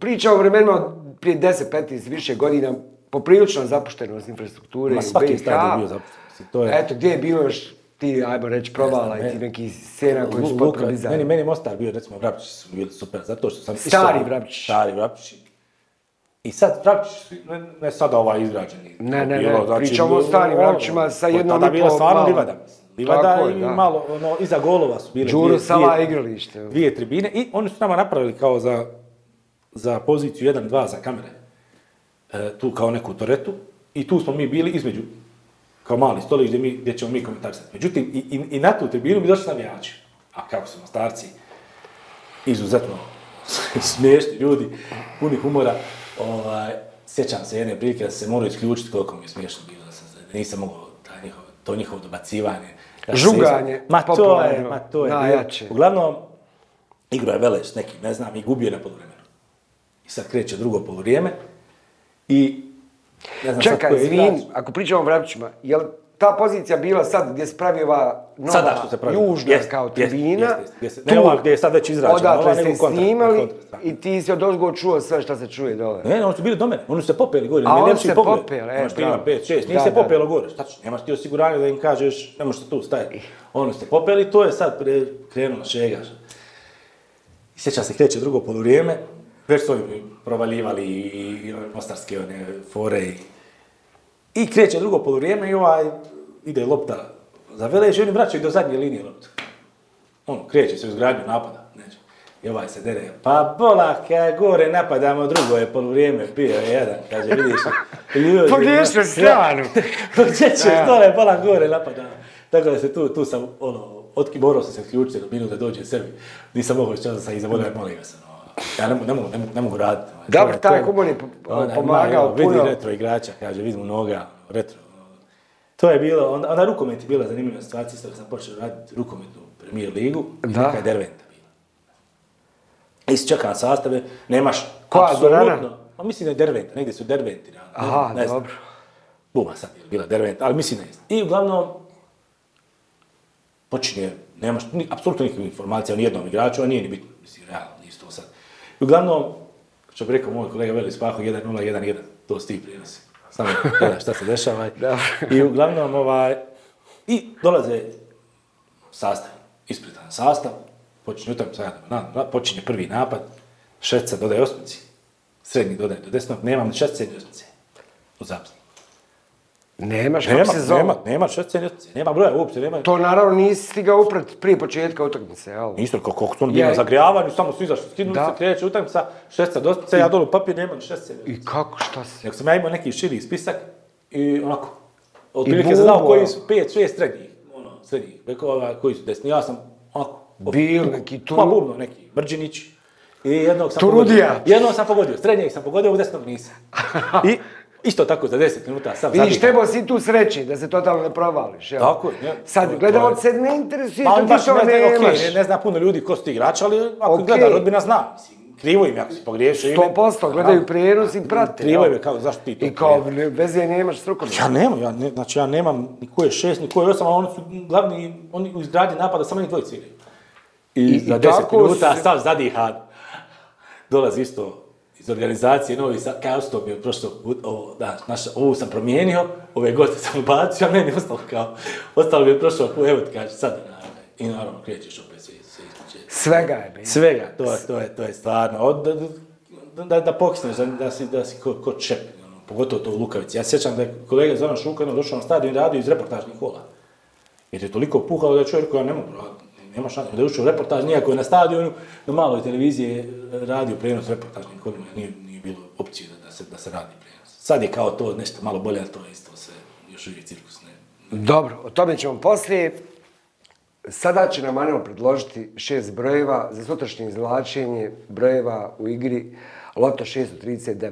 priča o vremenima prije 10-15 više godina zapušteno zapuštenost infrastrukture Ma, svaki u BiH. stadion bio zapušten. To je... Eto, gdje je bilo još ti, ajmo reći, probala i ti neki scena koji su potpuno Meni, meni Mostar bio, recimo, Vrapići su bili super, zato što sam... Stari Vrapići. Stari Vrapići. I sad Vrapići, ne, ne sada ovaj izgrađeni. Ne, ne, ne, znači, pričamo o starim Vrapićima sa jednom i pol... Tada bila stvarno divada, mislim. Bila da i malo, ono, iza golova su bile dvije, tribine i oni su nama napravili kao za, poziciju 1-2 za kamere. E, tu kao neku toretu i tu smo mi bili između kao mali stolić gdje, mi, ćemo mi komentarisati. Međutim, i, na tu tribinu bi došli jači A kako su starci, izuzetno smiješni ljudi, puni humora. Ovaj, sjećam se jedne prilike da se moraju isključiti koliko mi je smiješno bilo, da, nisam mogao to njihovo dobacivanje. Žuganje. Ma to je, ma to je. Najjače. Uglavnom, igra je velež neki, ne znam, i gubio je na polovremenu. I sad kreće drugo polovrijeme i ne znam Čekaj, sad je zvin, ako pričamo o Vrapćima, je li ta pozicija bila sad gdje se pravi ova nova južna jest, kao tribina. Jest, jest, jest. Ne tu, gdje je sad već izrađena. Odatle ste snimali i ti si od ozgo čuo sve što se čuje dole. Ne, oni su bili do mene, oni su se popeli gore. A oni se popeli, e, ima 5, 6, nije se popelo gore, šta ću, nemaš ti osiguranje da im kažeš, ne možeš tu stajati. Oni se popeli, to je sad pre, krenulo šega. I sjeća se kreće drugo vrijeme, već su provaljivali i, i, i ostarske one fore i i kreće drugo poluvrijeme i ovaj ide lopta za velež i oni vraćaju do zadnje linije loptu. Ono, kreće se u zgradnju, napada. Neće. I ovaj se dere, pa bolaka, gore napadamo, drugo je poluvrijeme, pio je jedan, kaže, vidiš, ljudi... se stranu! Pa gdje dole, bolak, gore napada. Tako da se tu, tu sam, ono, otki, morao sam se uključiti, do da dođe sebi. Nisam mogao što sam izavodati, molim vas, ono ja ne, ne, mogu, ne, mogu raditi. Ovaj, dobro, taj Kuban je pomagao puno. Vidi retro igrača, kaže, vidim noga, retro. To je bilo, onda, onda rukomet je bila zanimljiva situacija, isto sam počeo raditi rukometnu premijer ligu, da. kada je Derventa bila. na sastave, nemaš Koja apsolutno, pa mislim da je Derventa, negdje su Derventi. Ne, Aha, dobro. Znam. Buma sad je bila Derventa, ali mislim da je. I uglavnom, počinje, nemaš apsolutno nikakve informacije o nijednom igraču, a nije ni bitno, mislim, realno. I uglavnom, što bi rekao moj kolega Veli Spaho, 1-0-1-1, to sti prinosi. Samo gledaš šta se dešava. I uglavnom, ovaj, i dolaze sastav, ispretan sastav, počinje utak, počinje prvi napad, šestca dodaje osmici, srednji dodaje do desnog, nemam ni šestice ni osmice u zapis. Nemaš, nema, se zove? Nema, nema šestce, nema broja uopće, nema... To naravno nisi stigao uprat prije početka utakmice, jel? Isto, kako to bilo na zagrijavanju, samo su izašli, stignuli se, kreće utakmica, šestca dospice, ja dolu papir, nema šestce. I kako, šta se? Nek sam ja imao neki širi spisak i onako, otprilike sam znao koji su pet, šest srednjih, ono, srednjih, bekova, koji su desni, ja sam onako... Bil neki tu... Pa bubno neki, Brđinić, i jednog sam Turudija. pogodio. Jednog sam pogodio, srednjeg sam pogodio, u desnog nisam. I Isto tako za 10 minuta sam Vidiš, trebao si tu sreći da se totalno ne provališ. Jel? Tako je. Sad, se ne interesuje, pa to ti što ne, ne, okay, ne, ne zna puno ljudi ko su ti igrači, ali ako gleda rodbina zna. Krivo im ako si pogriješio ime. posto, gledaju prijenos i prate. Krivo im je kao, zašto ti to I kao, bez je, nemaš strukom. Ja nemam, ja ne, znači ja nemam ni koje je šest, ni koje je osam, ali oni su glavni, oni u izgradi napada samo njih dvojice I, I, za 10 minuta sad zadiha dolazi isto iz organizacije Novi Sad, kao što bi prošlo put, ovo, da, naša, ovu sam promijenio, ove goste sam ubacio, a meni ostalo kao, ostalo bi je prošlo evo ti kaže, sad, i naravno krećeš opet sve. Svega je bilo. Svega, to je, to je, to je stvarno, od, da, da da, da si, da si ko, čep, ono, pogotovo to u Lukavici. Ja sjećam da je kolega Zoran Šukano došao na stadion i radio iz reportažnih kola. Jer je toliko puhao da čovjek koja ne mogu raditi nema šanse. Da je ušao reportaž, nijako je na stadionu, na maloj televiziji je radio prenos reportažnih kolumna, nije, nije bilo opcije da, se, da se radi prenos. Sad je kao to nešto malo bolje, ali to je isto se još uvijek cirkus ne... Dobro, o tome ćemo poslije. Sada će nam Anel predložiti šest brojeva za sutrašnje izvlačenje brojeva u igri Loto 639.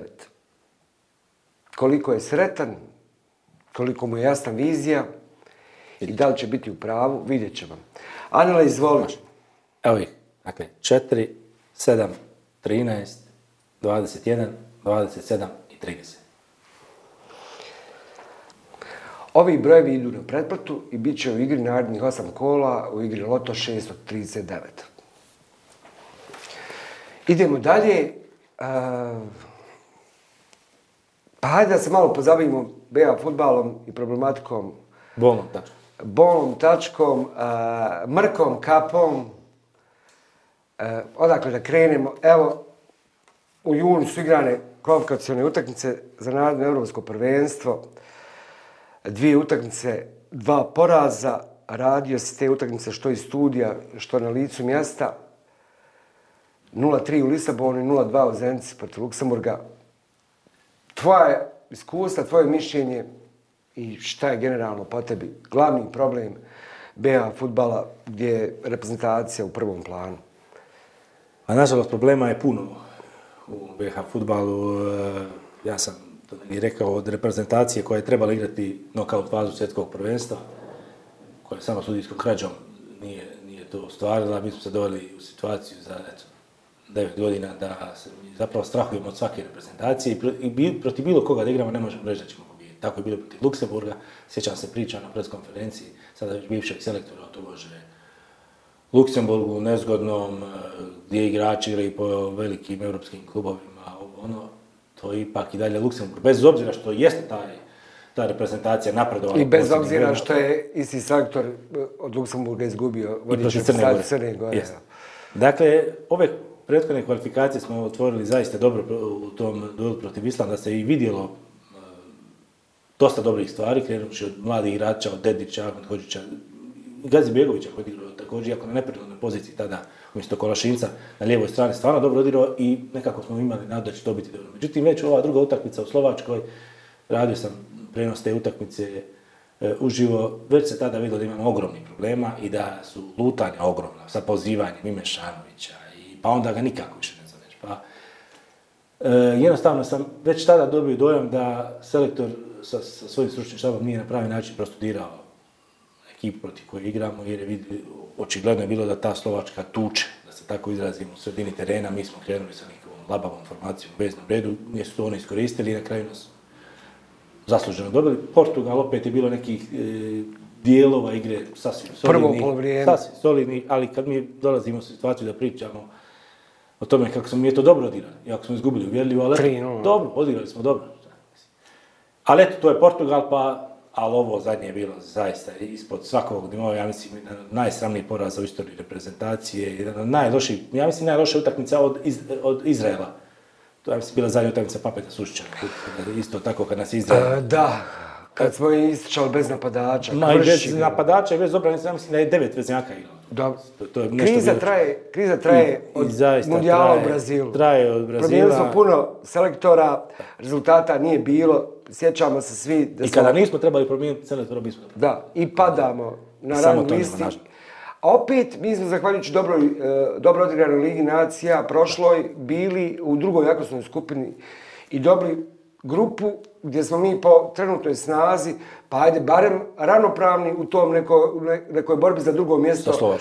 Koliko je sretan, koliko mu je jasna vizija i da li će biti u pravu, vidjet će vam. Anela, izvoli. Evo ih. Dakle, 4, 7, 13, 21, 27 i 30. Ovi brojevi idu na pretplatu i bit će u igri narednih 8 kola u igri Loto 639. Idemo dalje. pa hajde da se malo pozabavimo BA futbalom i problematikom Bolno, da bom, tačkom, mrkom, kapom. E, odakle da krenemo? Evo, u junu su igrane kvalifikacijone utakmice za narodno europsko prvenstvo. Dvije utakmice, dva poraza. Radio se te utakmice što iz studija, što na licu mjesta. 0-3 u Lisabonu i 0-2 u Zenci protiv Luksemburga. Tvoje iskustva, tvoje mišljenje, i šta je generalno po tebi glavni problem BA futbala gdje je reprezentacija u prvom planu? A nažalost problema je puno u BH futbalu. E, ja sam i rekao od reprezentacije koja je trebala igrati nokaut fazu svjetskog prvenstva, koja je samo sudijskom krađom nije, nije to ostvarila. Mi smo se doveli u situaciju za devet godina da se, zapravo strahujemo od svake reprezentacije i, protiv bilo koga da igramo ne možemo reći da ćemo tako je bilo protiv Luksemburga. Sjećam se priča na preskonferenciji konferenciji, sada već bivšeg selektora tobože Luksemburgu, nezgodnom, e, gdje igrači igraju po velikim europskim klubovima, ono, to je ipak i dalje Luksemburg. Bez obzira što jeste taj ta reprezentacija napredovala. I bez obzira što je isti selektor e, od Luksemburga izgubio vodiču Crne Gore. Dakle, ove prethodne kvalifikacije smo otvorili zaista dobro u tom duelu protiv Islanda, se i vidjelo dosta dobrih stvari, krenući od mladih igrača, od Dedića, od Hođića, Gazi koji je igrao također, iako na neprirodnoj poziciji tada, umjesto Kolašinca, na lijevoj strani stvarno dobro odirao i nekako smo imali nadu da će to biti dobro. Međutim, već ova druga utakmica u Slovačkoj, radio sam prenos te utakmice e, uživo, već se tada vidjelo da imamo ogromnih problema i da su lutanja ogromna sa pozivanjem ime Šanovića, i, pa onda ga nikako više ne zoveš. Pa, e, jednostavno sam već tada dobio dojam da selektor sa, sa svojim stručnim štabom nije na pravi način prostudirao ekipu protiv koje igramo, jer je očigledno je bilo da ta Slovačka tuče, da se tako izrazimo u sredini terena, mi smo krenuli sa nekom labavom formacijom u veznom redu, gdje su to oni iskoristili i na kraju nas zasluženo dobili. Portugal opet je bilo nekih e, dijelova igre sasvim solidni, Prvo sasvim ali kad mi dolazimo u situaciju da pričamo o tome kako smo mi je to dobro odirali, jako smo izgubili uvjerljivo, ali dobro, odirali smo dobro. Ali eto, to je Portugal, pa ali ovo zadnje je bilo zaista ispod svakog nivoa, ja mislim, najsramniji poraz u istoriji reprezentacije, jedan od najloših, ja mislim, najloša utakmica od, Izraela. To je bila zadnja utakmica Papeta sušća isto tako kad nas Izrael... E, da, kad smo ističali bez napadača. Ma, i bez napadača i bez obranica, ja mislim da je devet veznjaka igrao. Da, kriza, traje, kriza traje od mundijala u Brazilu. od Brazila. Promijenili smo puno selektora, rezultata nije bilo, sjećamo se svi. Da I kada nismo trebali promijeniti selektora, bismo. Da, i padamo na rang listi. A opet, mi smo, zahvaljujući e, dobro odigranoj Ligi Nacija, prošloj, bili u drugoj jakosnoj skupini i dobili grupu gdje smo mi po trenutnoj snazi pa ajde barem ravnopravni u tom neko, ne, nekoj borbi za drugo mjesto.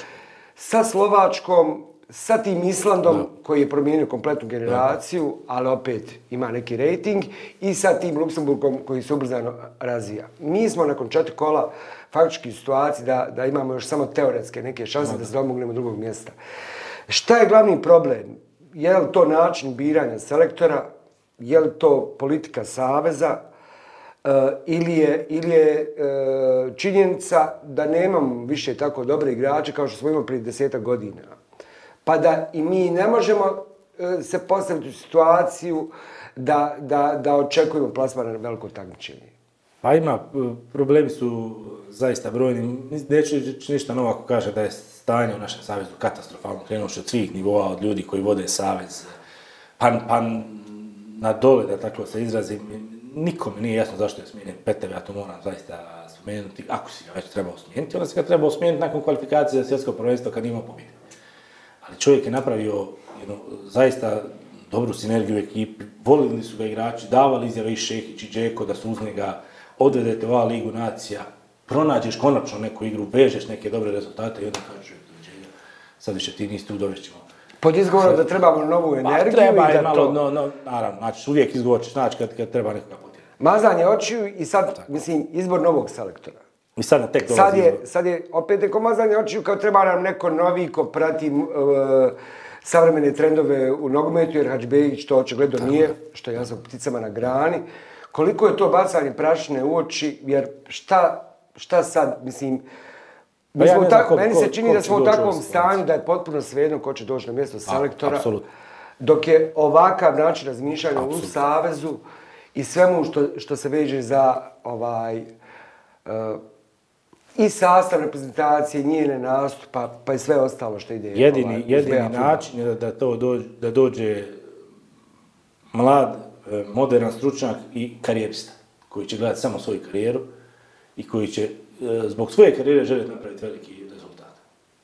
Sa Slovačkom. Sa tim Islandom koji je promijenio kompletnu generaciju, ali opet ima neki rating i sa tim Luksemburgom koji se ubrzano razvija. Mi smo nakon četiri kola faktički u situaciji da, da imamo još samo teoretske neke šanse da, da se domognemo drugog mjesta. Šta je glavni problem? Je li to način biranja selektora? Je li to politika saveza? Eh, ili je, ili je eh, činjenica da nemam više tako dobre igrače kao što smo imali prije desetak godina. Pa da i mi ne možemo eh, se postaviti u situaciju da, da, da očekujemo plasman na veliko takmičenje. Pa ima, problemi su zaista brojni. Neću ništa novo ako kaže da je stanje u našem savezu katastrofalno, krenuoši od svih nivoa, od ljudi koji vode savez, pan, na dole, da tako se izrazim, nikome nije jasno zašto je smijenjen Petar, ja to moram zaista spomenuti, ako si ga već trebao smijeniti, onda si ga trebao smijeniti nakon kvalifikacije za svjetsko prvenstvo kad imao pobjede. Ali čovjek je napravio jednu zaista dobru sinergiju u ekipi, volili su ga igrači, davali izjave i Šehić i Džeko da su uz njega, odvedete ova ligu nacija, pronađeš konačno neku igru, vežeš neke dobre rezultate i onda kažeš, sad više ti nisi tu, dovešćemo pod izgovorom da trebamo novu pa energiju i da malo, to... no, no, naravno, znači uvijek izgovor ćeš kad, kad treba neko. Mazanje očiju i sad, mislim, izbor novog selektora. I sad na tek sad je, sad je opet neko mazanje očiju kao treba nam neko novi ko prati e, savremene trendove u nogometu, jer Hačbejić to očigledno nije, što ja sam pticama na grani. Koliko je to bacanje prašine u oči, jer šta, šta sad, mislim, pa mi tako, meni se čini da smo u takvom stanju da je potpuno svejedno ko će doći na mjesto selektora. dok je ovakav način razmišljanja u Savezu i svemu što, se veže za ovaj, e, i sastav reprezentacije, njene nastupa, pa i sve ostalo što ide. Jedini, ovaj, način je da, to dođe, da dođe mlad, e, modern stručnjak i karijerista koji će gledati samo svoju karijeru i koji će E, zbog svoje karijere žele napraviti veliki rezultat.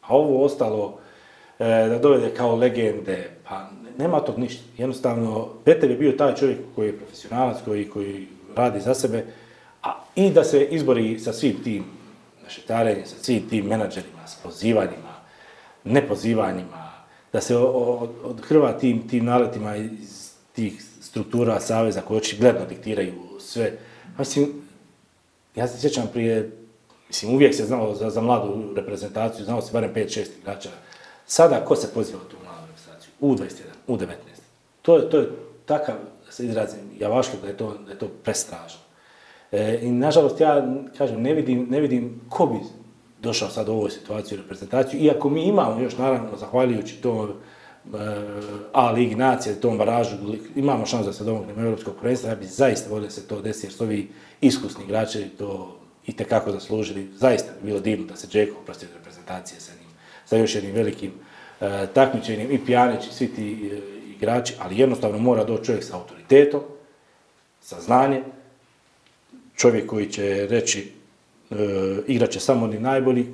A ovo ostalo e, da dovede kao legende, pa nema tog ništa. Jednostavno, Peter je bio taj čovjek koji je profesionalac, koji, radi za sebe, a i da se izbori sa svim tim našetarenjem, sa svim tim menadžerima, s pozivanjima, nepozivanjima, da se odhrva tim, tim naletima iz tih struktura saveza koje očigledno diktiraju sve. Mislim, ja se sjećam prije Mislim, uvijek se znao za, za mladu reprezentaciju, znao se barem 5-6 igrača. Sada, ko se poziva u tu mladu reprezentaciju? U 21, U19. To je, to je takav, se izrazim, javašluk da je to, da je to prestrašno. E, I nažalost, ja, kažem, ne vidim, ne vidim ko bi došao sad u ovoj situaciju u reprezentaciju, iako mi imamo još, naravno, zahvaljujući tom e, a ligi nacije, tom baražu, imamo šansu da se domognemo europskog prvenstva, ja bi zaista volio se to desi jer su ovi iskusni igrači to i tekako zaslužili. Zaista je bilo divno da se Džeko oprosti reprezentacije sa njim, sa još jednim velikim e, i pijanić i svi ti e, igrači, ali jednostavno mora doći čovjek sa autoritetom, sa znanjem, čovjek koji će reći e, igrat će samo oni najbolji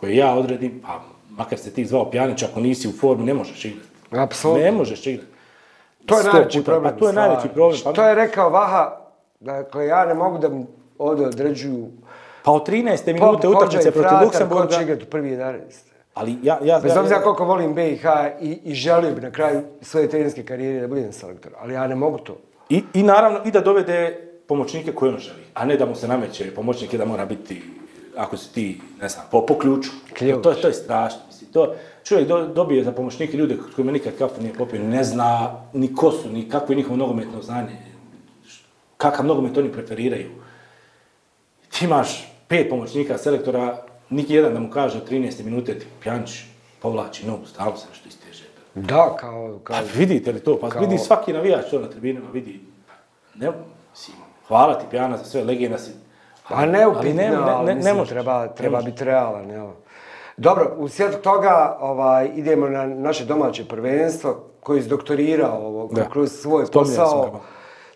koji, ja odredim, pa makar se ti zvao pijanić ako nisi u formi ne možeš igrati. Apsolutno. Ne možeš igrati. To je najveći pa problem. to je najveći problem. Pa to je rekao Vaha, dakle ja ne mogu da ovdje određuju... Pa od 13. Pa minute utakmice protiv Luksemburga... Ko će igrati prvi 11. Ali ja, ja, Bez obzira koliko volim BiH i, i bi na kraju svoje trenerske karijere da budem selektor, ali ja ne mogu to. I, i naravno, i da dovede pomoćnike koje on želi, a ne da mu se nameće pomoćnike da mora biti, ako si ti, ne znam, po, po ključu. To, to je strašno. Mislim, to, čovjek dobije za pomoćnike ljude kojima nikad kafu nije popio, ne zna ni ko su, ni kako je njihovo nogometno znanje, kakav nogomet oni preferiraju ti znači, imaš pet pomoćnika selektora, niti jedan da mu kaže 13. minute ti pjanči, povlači nogu, stalo se nešto isteže. Da, kao... Pa vidite li to? Pa vidi svaki navijač to na tribinama, vidi. Pa ne, hvala ti pjana za sve, legenda si. Pa ne, ne, ne, treba, treba biti realan, Dobro, u svijetu toga ovaj, idemo na naše domaće prvenstvo koji je izdoktorirao ovaj, kroz svoj posao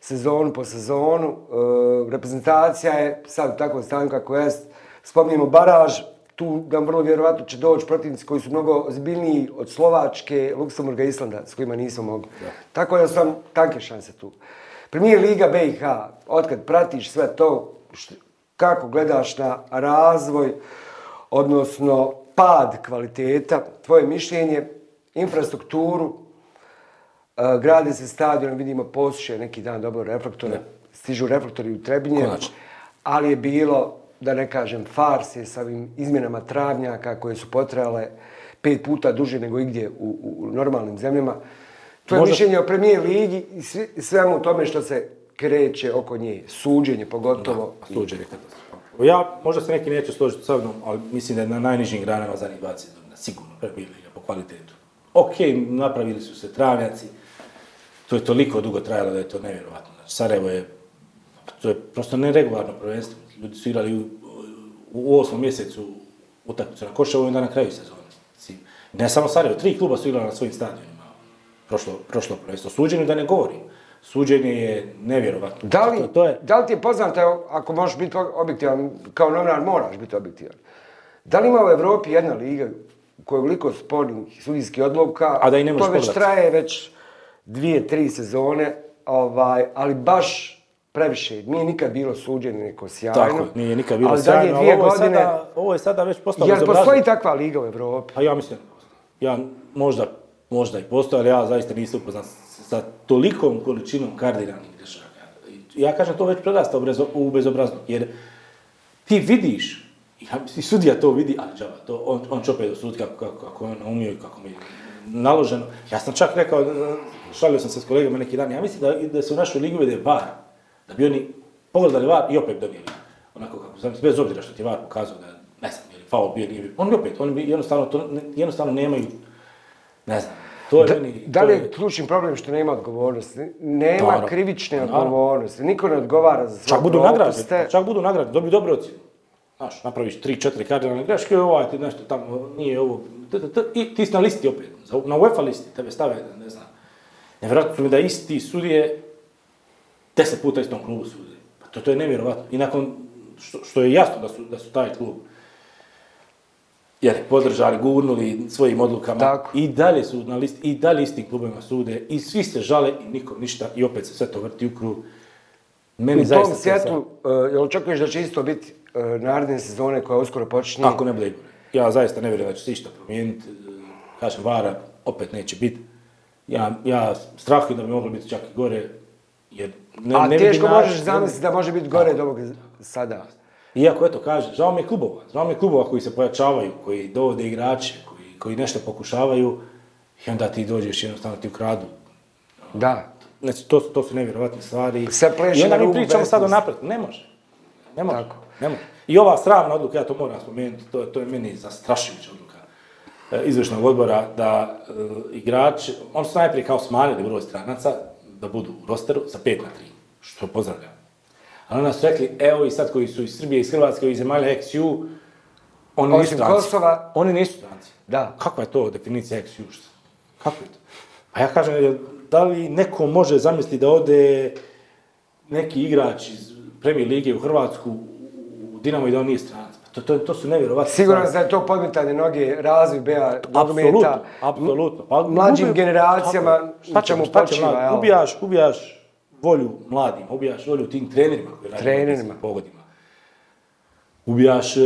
sezonu po sezonu. E, reprezentacija je sad u takvom stanju kako jest. Spominjemo baraž, tu nam vrlo vjerovatno će doći protivnici koji su mnogo ozbiljniji od Slovačke, Luksemburga i Islanda s kojima nismo mogli. Tako da sam tanke šanse tu. Premijer Liga BiH, otkad pratiš sve to, kako gledaš na razvoj, odnosno pad kvaliteta, tvoje mišljenje, infrastrukturu, gradi se stadion, vidimo Posuše neki dan dobro reflektore, stižu reflektori u Trebinje. Ali je bilo, da ne kažem, farsje sa ovim izmjenama travnjaka koje su potrajale pet puta duže nego igdje u, normalnim zemljama. To je mišljenje o premijer ligi i svemu tome što se kreće oko nje. Suđenje pogotovo. suđenje. Ja, možda se neki neće složiti sa mnom, ali mislim da je na najnižim granama njih sigurno premijer po kvalitetu. Ok, napravili su se travnjaci, to je toliko dugo trajalo da je to nevjerojatno. Sarajevo je, to je prosto neregularno prvenstvo. Ljudi su igrali u, u osmom mjesecu utakmicu na Koševu i onda na kraju sezone. Ne samo Sarajevo, tri kluba su igrali na svojim stadionima. Prošlo, prošlo prvenstvo. Suđenju da ne govorim. Suđenje je nevjerovatno. Da li, ti je poznato, ako možeš biti objektivan, kao novinar moraš biti objektivan, da li ima u Europi jedna liga koja je koliko spornih sudijskih odluka, A da to već traje već dvije, tri sezone, ovaj, ali baš previše. Nije nikad bilo suđeno neko sjajno. Tako, nije nikad bilo ali sjajno, ali ovo, godine, je sada, ovo je sada već postalo Jer postoji takva liga u Evropi? Pa ja mislim, ja možda, možda i postoji, ali ja zaista nisam upoznan sa tolikom količinom kardinalnih grešaka. Ja kažem, to već prerasta u bezobrazno, jer ti vidiš, ja, i sudija to vidi, ali džava, to, on, on će opet kako, kako, kako on umio i kako mi je naloženo. Ja sam čak rekao, šalio sam se s kolegama neki dan, ja mislim da, da se u našoj ligu uvede var, da bi oni pogledali var i opet dobili. Onako kako sam, bez obzira što ti var pokazao da, ne znam, je li faul bio, nije on Oni opet, oni jednostavno, to, jednostavno nemaju, ne znam, to je da, meni, da li je, ključni problem što nema odgovornosti? Nema krivične odgovornosti, niko ne odgovara za svoje čak budu nagrade, pa Čak budu nagrade, dobiju dobroci. ocjene. Znaš, napraviš tri, četiri kardinalne greške, ovaj ti nešto tamo, nije ovo, i ti si na listi opet, na UEFA listi, tebe stave, ne znam, Nevjerojatno mi da isti sudije deset puta istom klubu sudi. Pa to, to je nevjerojatno. I nakon što, što, je jasno da su, da su taj klub jer podržali, gurnuli svojim odlukama i dalje su na listi, i dalje istim klubima sude i svi se žale i niko ništa i opet se sve to vrti u krug. Meni u tom svijetu, e, jel očekuješ da će isto biti uh, e, naredne sezone koja uskoro počne? Ako ne bude Ja zaista ne vjerujem da će se išta promijeniti. E, kažem, vara opet neće biti ja, ja strahujem da bi moglo biti čak i gore, jer ne, A teško možeš zamisliti da može biti gore do ovog sada. Iako, eto, kaže, žao mi je klubova. Žao mi je klubova koji se pojačavaju, koji dovode igrače, koji, koji nešto pokušavaju i onda ti dođeš jednostavno ti ukradu. Da. Znači, to, to su nevjerojatne stvari. Se I onda mi pričamo sad o napretku. Ne može. Ne može. Tako. Ne može. I ova sramna odluka, ja to moram spomenuti, to, to je meni zastrašujuća odluka. E, izvršnog odbora da e, igrač, on su najprije kao smanjili broj stranaca, da budu u rosteru, sa 5 na 3, što pozdravljam. Ali onda su rekli, evo i sad koji su iz Srbije, iz Hrvatske, iz zemalja XU, oni nisu stranci. Oni nisu stranci. Da. Kakva je to definicija XU? Kako je to? Pa ja kažem, da li neko može zamisliti da ode neki igrač iz Premier Lige u Hrvatsku, u Dinamo i da on nije stranac? To, to, to su nevjerovatne Siguran Sigurno da je to podmetanje noge, razvoj Bea, Apsolutno, Pa, mlađim generacijama, šta ćemo Ubijaš, ubijaš volju mladim, ubijaš volju tim trenerima trenerima. pogodima. Ubijaš e,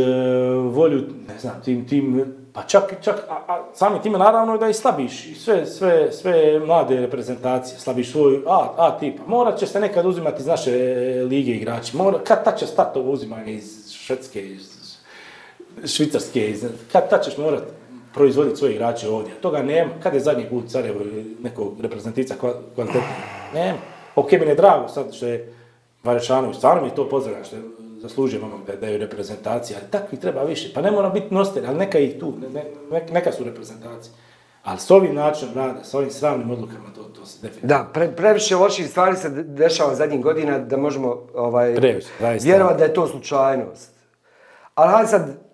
volju, ne znam, tim, tim pa čak, čak a, sami time naravno da i slabiš sve, sve, sve mlade reprezentacije, slabiš svoj A, a tip Morat će se nekad uzimati iz naše e, lige igrači, mora, kad ta će stati ovo uzimanje iz Švedske, iz švicarske, kad ćeš morati proizvoditi svoje igrače ovdje. Toga nema. Kad je zadnji put Sarajevo nekog reprezentica kvalitetnog? Nema. Ok, mi je drago sad što je Varešanović, stvarno mi je to pozdravljam što ono je zaslužio da daju reprezentacija, ali takvi treba više. Pa ne mora biti nositelj, ali neka ih tu, neka su reprezentacije. Ali s ovim načinom rada, s ovim sravnim odlukama, to, se definitivno... Da, previše loših stvari se dešava zadnjih godina da možemo ovaj, vjerovati da je to slučajnost. Ali sad,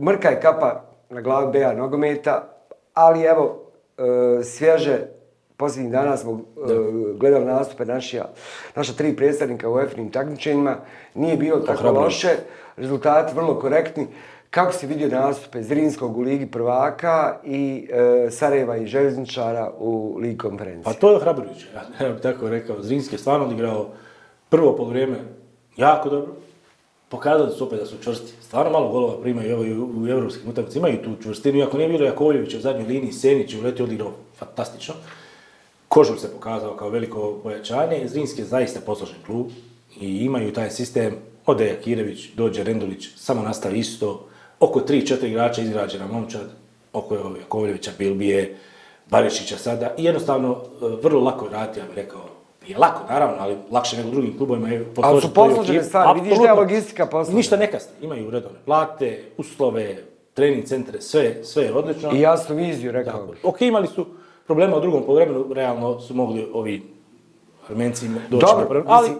Mrka je kapa na glavi Beja nogometa, ali evo, e, svježe posljednjih dana smo e, gledali nastupe naših naša tri predstavnika u EFNIM takmičenjima. Nije bilo tako Ohrabno. loše, rezultati vrlo korektni. Kako si vidio nastupe Zrinskog u Ligi prvaka i e, Sarajeva i Željezničara u Ligi konferencije? Pa to je ohrabrujuće, ja bih tako rekao. Zrinski je stvarno odigrao prvo po jako dobro pokazali su opet da su čvrsti. Stvarno malo golova primaju i u, evropskim europskim utakmicama, imaju tu čvrstinu, iako nije bilo Jakovljević u zadnjoj liniji, Senić je uletio odigrao fantastično. Kožul se pokazao kao veliko pojačanje, Zrinski je zaista posložen klub i imaju taj sistem, ode Jakirević, dođe Rendulić, samo nastavi isto, oko 3-4 igrača izgrađena momčad, oko Jakovljevića, Bilbije, Barišića sada i jednostavno e, vrlo lako raditi, ja bih rekao, nije lako, naravno, ali lakše nego drugim klubovima je Ali su posložene stvari, vidiš da je logistika posložena. Ništa ne imaju redovne plate, uslove, trening centre, sve, sve je odlično. I jasnu viziju, rekao bih. Ok, imali su problema u drugom povremenu, realno su mogli ovi Armenci doći Dobro, na Ali,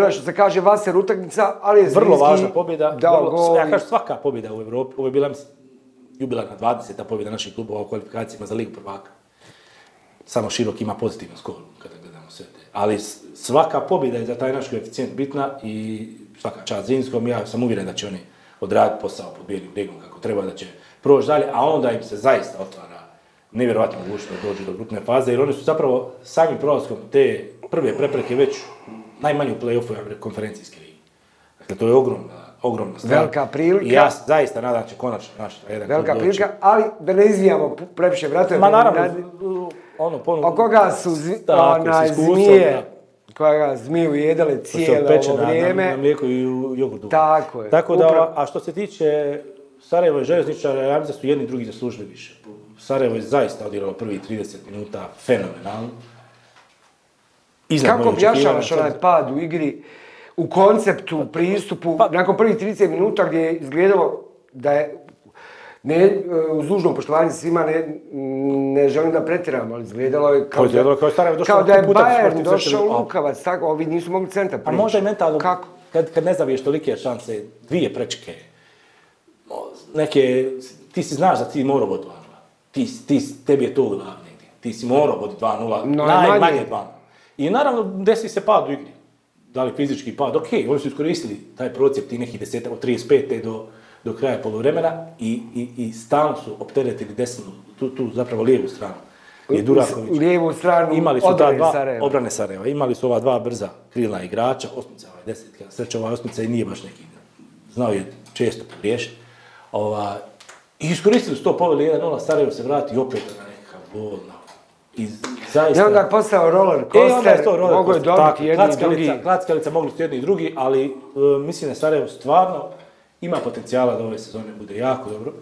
od... što se kaže vaser utakmica, ali je Vrlo važna pobjeda. ja kažem, svaka pobjeda u Europi, ovo je bila, mislim, jubilarna 20. pobjeda naših klubova u kvalifikacijama za Ligu prvaka. Samo Širok ima pozitivnu skoru kada ali svaka pobjeda je za taj naš koeficijent bitna i svaka čast Zinskom, ja sam uvjeren da će oni odraditi posao pod bijelim brigom kako treba, da će proći dalje, a onda im se zaista otvara nevjerojatno mogućnost dođu do grupne faze, jer oni su zapravo samim prolaskom te prve prepreke već najmanje u play-offu konferencijske ligi. Dakle, to je ogromna ogromna stvar. Velika prilika. I ja zaista nadam će konačno naš jedan Velika prilika, ali da ne izvijamo previše vrate. Ma naravno, ono ponovno... O koga su zmi, onaj zmije, koga zmije ujedale pa cijelo ovo vrijeme. Na, na, na i u jogurtu. Tako je. Tako da, Upravo. a što se tiče Sarajevo i željezničara, ja mislim da su jedni drugi zaslužili više. Sarajevo je zaista odiralo prvi 30 minuta fenomenalno. Kako objašnjavaš onaj pad u igri, u konceptu, u pristupu, pa- nakon prvih 30 minuta gdje je izgledalo da je ne, e, uz dužno poštovanje svima, ne, ne želim da pretjeram, ali izgledalo je kao, da, kao, je kao da je Bayern došao Lukavac, tako, ovi nisu mogli centar prići. A možda je mentalno, Kako? Kad, kad ne zaviješ tolike šanse, dvije prečke, neke, ti si znaš da ti mora bod 2 ti, ti, tebi je to glavno ti si morao bod 2-0, no, najmanje 2 0 I naravno desi se pad u igri, da li fizički pad, okej, oni su iskoristili taj procijep ti nekih desetak, od 35. do do kraja poluvremena i, i, i stalno su opteretili desnu, tu, tu zapravo lijevu stranu. I Duraković. Lijevu stranu imali su ta dva Sarajeva. obrane Sarajeva. Imali su ova dva brza krila igrača, osmica, ovaj desetka, sreća ova osmica i nije baš neki. Znao je često pogriješiti. Ova, I iskoristili su to, poveli 1-0, Sarajevo se vrati i opet na nekakav gol. I zaista... I onda je postao roller e, coaster, e, roller mogo je dobiti jedni i drugi. Klackalica mogli su jedni i drugi, ali uh, mislim da je Sarajevo stvarno ima potencijala da ove sezone bude jako dobro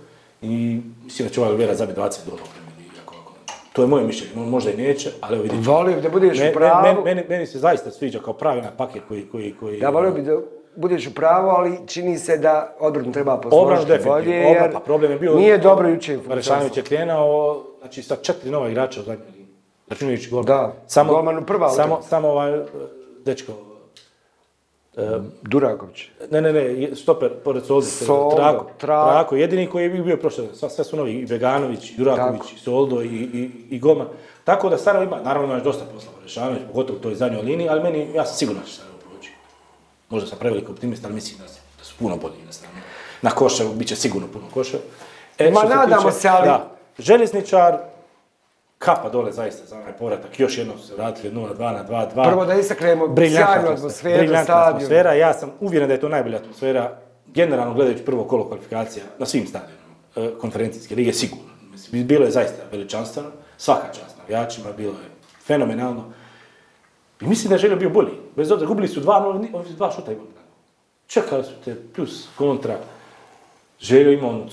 i mislim da će ovaj Olivera zabiti 20 ligi. To je moje mišljenje, možda i neće, ali evo vidjet ćemo. Volio da budeš u pravu. Meni, se zaista sviđa kao pravi na paket koji... koji, koji ja volio bi da budeš u pravu, ali čini se da odbrnu treba posložiti bolje, pa problem je bio, nije dobro juče. Rešanović je krenuo, znači sa četiri nova igrača u zadnjoj Da, samo, golman prva. Samo, samo ovaj, e, dečko, Duraković. Ne, ne, ne, stoper, pored Soldo. Trako, jedini koji je bio prošle, sve su novi, i Beganović, i i Soldo, i, Goma. Tako da Sarajevo ima, naravno imaš dosta posla, Rešanović, pogotovo u toj zadnjoj liniji, ali meni, ja sam siguran da će Sarajevo proći. Možda sam prevelik optimist, ali mislim da, su puno bolji na strani. Na bit će sigurno puno koše. E, Ma nadamo se, ali... željezničar, kapa dole zaista za onaj povratak. Još jednom se vratili 0-2 na 2-2. Prvo da istaknemo sjajnu atmosferu, atmosfera. Ja sam uvjeren da je to najbolja atmosfera, generalno gledajući prvo kolo kvalifikacija na svim stadionima e, konferencijske lige, sigurno. Mislim, bilo je zaista veličanstveno, svaka čast navijačima, bilo je fenomenalno. I mislim da je želio bio bolji. Bez obzira, gubili su 2-0, dva šuta imali. Čekali su te, plus kontra. Želio imao onu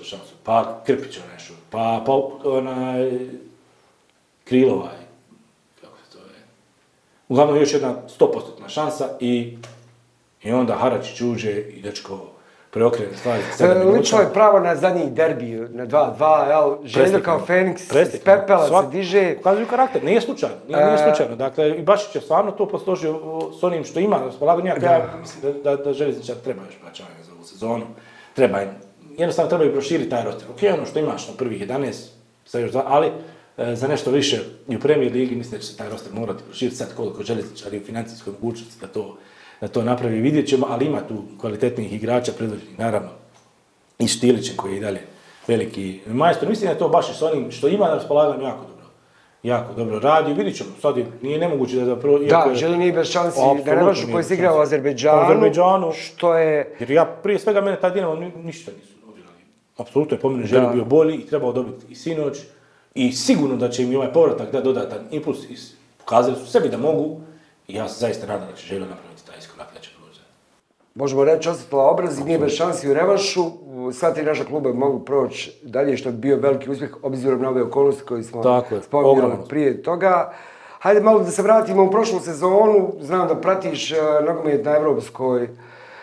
u šansu, pa Krpić onaj pa, pa onaj Krilova je, kako se to je. Uglavnom još jedna 100% šansa i, i onda Haračić uđe i dečko preokrene stvari. E, Lično je pravo na zadnji derbi na 2-2, jel? Željo kao Feniks, pepela se diže. je karakter, nije slučajno, nije, nije e. slučajno. Dakle, i Bašić je stvarno to posložio s onim što ima spolago nijak, ja mislim da, da, da železničar treba još plaćanje za ovu sezonu. Treba jednostavno treba i proširiti taj roster. Ok, ono što imaš na prvih 11, sa još dva, ali E, za nešto više i u premijer ligi, mislim da će se taj roster morati proširiti sad koliko ali u financijskoj mogućnosti da to, da to napravi. Vidjet ćemo, ali ima tu kvalitetnih igrača, predvođenih naravno i Štilićem koji je i dalje veliki majstor. Mislim da je to baš i s onim što ima na raspolaganju jako dobro jako dobro radi, vidit ćemo, sad nije nemoguće da zapravo... Da, želim i bez šansi da ne koji u Azerbejdžanu, što je... Jer ja prije svega mene taj Dinamo ništa nisu Apsolutno je po mene želio bio bolji i trebao dobiti i sinoć, i sigurno da će im ovaj povratak da dodatan impuls i pokazali su sebi da mogu i ja se zaista nadam da će želio napraviti taj iskorak da će Možemo reći, ostala obraz i nije bez šansi u revanšu. Sva tri naša kluba mogu proći dalje što bi bio veliki uspjeh obzirom na ove okolnosti koje smo spominjali prije toga. Hajde malo da se vratimo u prošlu sezonu. Znam da pratiš e, nogomet na evropskoj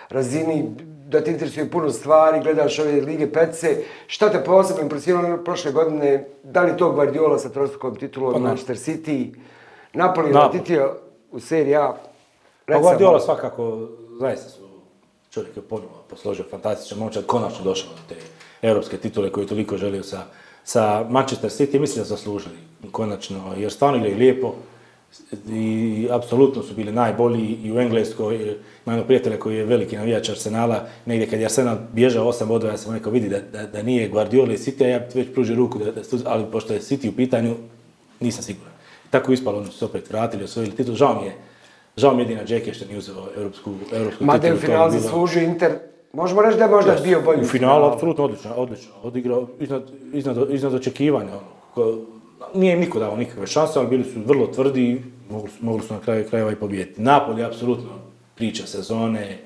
razini da ti interesuje puno stvari, gledaš ove lige pece. Šta te posebno impresivalo ono prošle godine? Da li to Guardiola sa trostrukom titulom pa od Manchester City? Napoli je titio u seriji A. Pa Guardiola svakako, zaista su čovjek je ponovno posložio fantastičan momčad, konačno došao do te europske titule koje je toliko želio sa, sa Manchester City, mislim da zaslužili konačno, jer stvarno je lijepo, i apsolutno su bili najbolji i u Engleskoj, imam prijatelja koji je veliki navijač Arsenala, negdje kad je Arsenal bježao osam bodova, ja sam rekao vidi da, nije Guardiola i City, ja već pružio ruku, ali pošto je City u pitanju, nisam siguran. Tako je ispalo, oni su se opet vratili, osvojili titul, žao mi je, žao mi jedina Džeke što nije uzeo europsku, europsku Ma Inter, možemo reći da je možda bio bolji. U finalu, apsolutno odlično, odlično, odigrao iznad, očekivanja, ono, nije im niko dao nikakve šanse, ali bili su vrlo tvrdi i mogli, su na kraju krajeva i pobijediti. Napoli, apsolutno, priča sezone,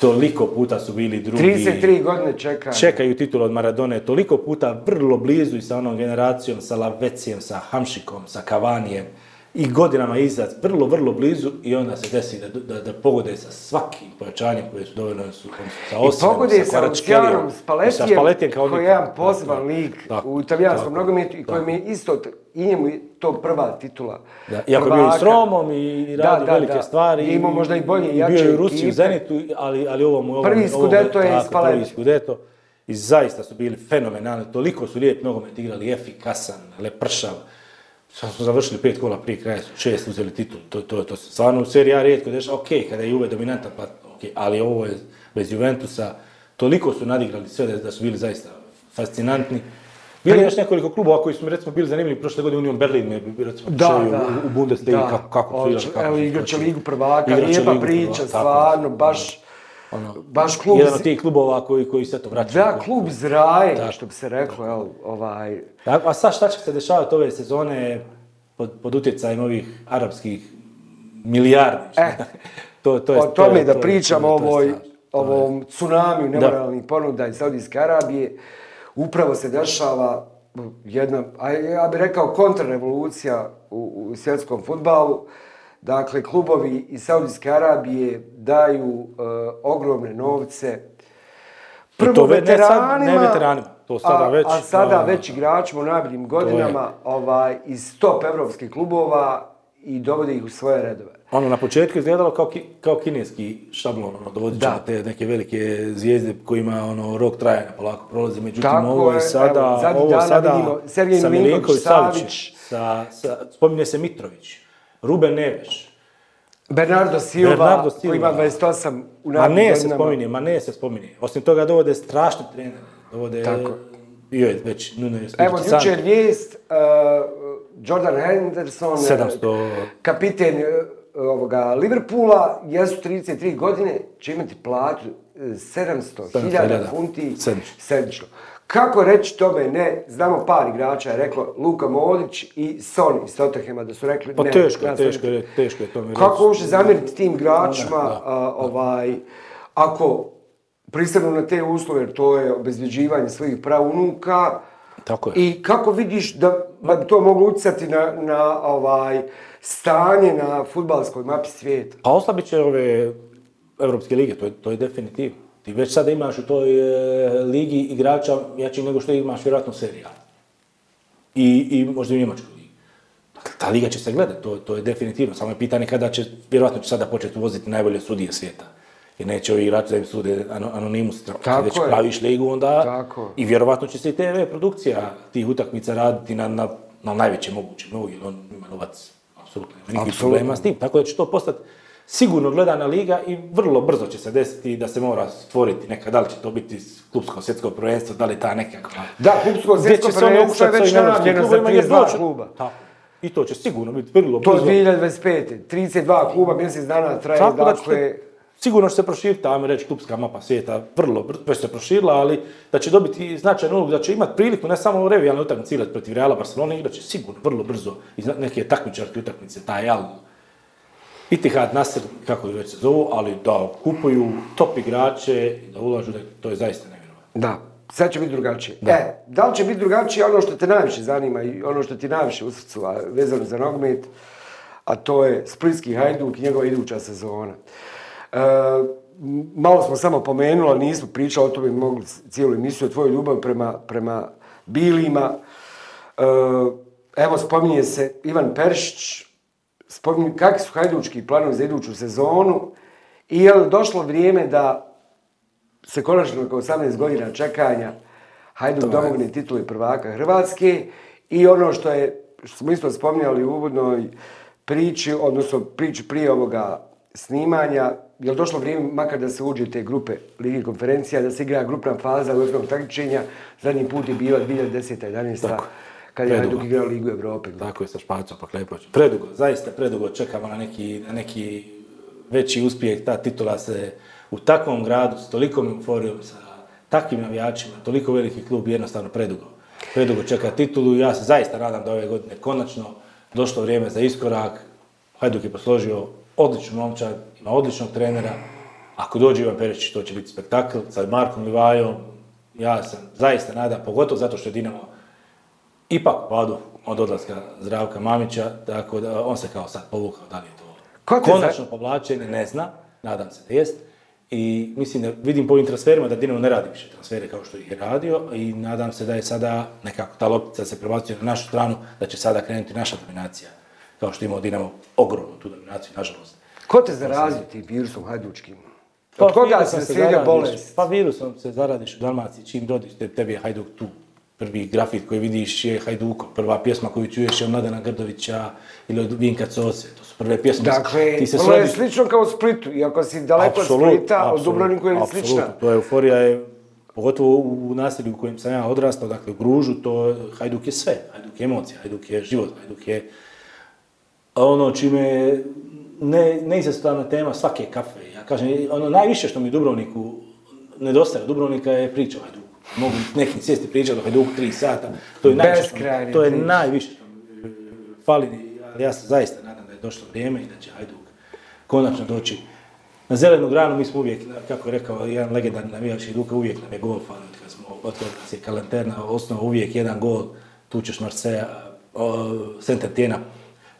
toliko puta su bili drugi. 33 godine čekaju. Čekaju titul od Maradone, toliko puta vrlo blizu i sa onom generacijom, sa Lavecijem, sa Hamšikom, sa Kavanijem i godinama iza, vrlo, vrlo blizu i onda se desi da, pogode sa svakim pojačanjem koje su dovoljno su, sa osmom, I pogode sa Koračkelijom, s sa kao koji je jedan pozvan lik u italijanskom nogometu i kojem je isto i njemu to prva titula. Da, iako je bio i s Romom i radio velike stvari. I imao možda i bolje i Bio u Rusiji, u Zenitu, ali, ali ovo mu je... Prvi skudeto je iz Paletijem. I zaista su bili fenomenalni, toliko su lijep nogomet igrali, efikasan, lepršav Sad smo završili pet kola prije kraja, šest uzeli titul, to, to, to stvarno u seriji A rijetko dešava, ok, kada je Juve dominantan, pa ok, ali ovo je bez Juventusa, toliko su nadigrali sve da, da su bili zaista fascinantni. Bilo je još nekoliko klubova koji su mi recimo bili zanimljivi prošle godine Union Berlin me recimo da, da, u, u Bundesliga kako, kako su igrali. Evo igrače Ligu prvaka, lijepa priča, stvarno, baš ono, baš klub jedan od tih klubova koji, koji se to vraća. Da, klub zraje što bi se reklo, ovaj... a sad šta će se dešavati ove sezone pod, utjecajem ovih arapskih milijardi? E, to, to o tome to da pričamo o ovoj, ovom tsunamiju nemoralnih ponuda iz Saudijske Arabije, upravo se dešava jedna, a ja bih rekao kontrarevolucija u, u svjetskom futbalu, Dakle, klubovi iz Saudijske Arabije daju e, ogromne novce. Prvo veteranima, sada a, već. A sada već igračima u najboljim godinama ovaj, iz top evropskih klubova i dovode ih u svoje redove. Ono, na početku izgledalo kao, kao kineski šablon, ono, dovodit ćemo te neke velike zvijezde kojima, ono, rok trajanja polako prolazi, međutim, ovo je sada, ovo sada, vidimo, Savić, spominje se Mitrović. Ruben Neves. Bernardo Silva, Bernardo Silva. koji ima 28 u Ma ne se spominje, ma ne se spominje. Osim toga dovode strašni trener, Dovode, Tako. već Nuno Evo, jučer vijest, uh, Jordan Henderson, 700... Uh, kapiten uh, Liverpoola, jesu 33 godine, će imati platu 700.000 uh, funti sedmično. Kako reći tome ne? Znamo par igrača je reklo Luka Modrić i Son iz Tottenhema da su rekli ne. Pa teško, teško, ne, teško je Kako može zamjeriti tim igračima ovaj, ako pristanu na te uslove, jer to je obezvjeđivanje svojih pravunuka, tako je. I kako vidiš da bi to moglo utjecati na, na ovaj, stanje na futbalskoj mapi svijeta? Pa oslabit će ove Evropske lige, to je, to je definitivno. Ti već sada imaš u toj e, ligi igrača jači nego što imaš vjerojatno serija. I, možda i u Njemačkoj ligi. Dakle, ta liga će se gledati, to, to je definitivno. Samo je pitanje kada će, vjerojatno će sada početi uvoziti najbolje sudije svijeta. Jer neće ovi igrači da im sude anonimus. već praviš ligu, onda... I vjerojatno će se i TV produkcija tih utakmica raditi na, na, na najvećem mogućem. Jer on ima apsolutno. s tim. Tako da će to postati sigurno gledana liga i vrlo brzo će se desiti da se mora stvoriti neka, da li će to biti klubsko svjetsko prvenstvo, da li ta nekakva... Da, klubsko svjetsko prvenstvo je već namljeno za 32 kluba. I to će sigurno biti vrlo brzo. To je 2025. 32 kluba, mjesec dana traje, dakle... sigurno će se proširiti, ajmo reći, klubska mapa svijeta, vrlo brzo, već se proširila, ali da će dobiti značajnu ulogu, da će imati priliku ne samo u revijalnoj utakmici igrati protiv Reala Barcelona, igrat će sigurno vrlo brzo i neke takmičarke utakmice, taj Itihad Nasir, kako već se zovu, ali da kupuju top igrače, da ulažu, da to je zaista nevjerojatno. Da, sad će biti drugačije. E, da li će biti drugačije ono što te najviše zanima i ono što ti najviše u vezano za nogomet, a to je Splitski Hajduk i njegova iduća sezona. E, malo smo samo pomenuli, nismo pričali o tome, mogli cijelu emisiju, o tvojoj ljubavi prema, bilima. E, evo, spominje se Ivan Peršić, Spomni, kakvi su hajdučki planovi za iduću sezonu i je li došlo vrijeme da se konačno nakon 18 godina čekanja Hajduk domogne titule prvaka Hrvatske i ono što je, smo isto spominjali u uvodnoj priči, odnosno priči prije ovoga snimanja, je li došlo vrijeme makar da se uđe te grupe Ligi konferencija, da se igra grupna faza u takmičenja, zadnji put je bila 2010. 11. Tako. Kad je Ligu Evrope. Tako je sa Špacom, pa Predugo, zaista predugo čekamo na neki, neki veći uspjeh. Ta titula se u takvom gradu, s tolikom euforijom, sa takvim navijačima, toliko veliki klub, jednostavno predugo. Predugo čeka titulu ja se zaista nadam da ove godine konačno došlo vrijeme za iskorak. Hajduk je posložio odličnu momčad, ima odličnog trenera. Ako dođe Ivan perić to će biti spektakl sa Markom Livajom. Ja sam zaista nadam, pogotovo zato što je Dinamo ipak padu od odlaska Zdravka Mamića, tako da on se kao sad povukao, da li je to konačno povlačenje, ne zna, nadam se da jest. I mislim da vidim po ovim transferima da Dinamo ne radi više transfere kao što ih je radio i nadam se da je sada nekako ta loptica se prebacuje na našu stranu, da će sada krenuti naša dominacija. Kao što imao Dinamo ogromnu tu dominaciju, nažalost. Ko te zarazio ti virusom hajdučkim? Od pa koga se sviđa bolest? Pa virusom se zaradiš u Dalmaciji, čim rodiš, tebi je hajduk tu prvi grafit koji vidiš je Hajduko, prva pjesma koju čuješ je od Mladena Grdovića ili od Vinka Coce, to su prve pjesme. Dakle, Ti se vrlo ono je slično kao Splitu, iako si daleko od Splita, od Dubrovniku je absolut, to je euforija, je, pogotovo u naselju u kojem sam ja odrastao, dakle u Gružu, to Hajduk je sve, Hajduk je emocija, Hajduk je život, Hajduk je ono čime je ne, neizostavna tema svake kafe. Ja kažem, ono najviše što mi Dubrovniku nedostaje, Dubrovnika je priča o mogu nekim sjesti pričati je dug tri sata. To je najviše, to je najviše e, fali, ali ja se zaista nadam da je došlo vrijeme i da će Hajduk konačno doći na zelenu granu. Mi smo uvijek, kako je rekao jedan legendarni navijač Hajduka, uvijek nam je gol fali. Kad smo otkada se kalenterna osnova, uvijek jedan gol, tu ćeš Marseja, Saint Tijena,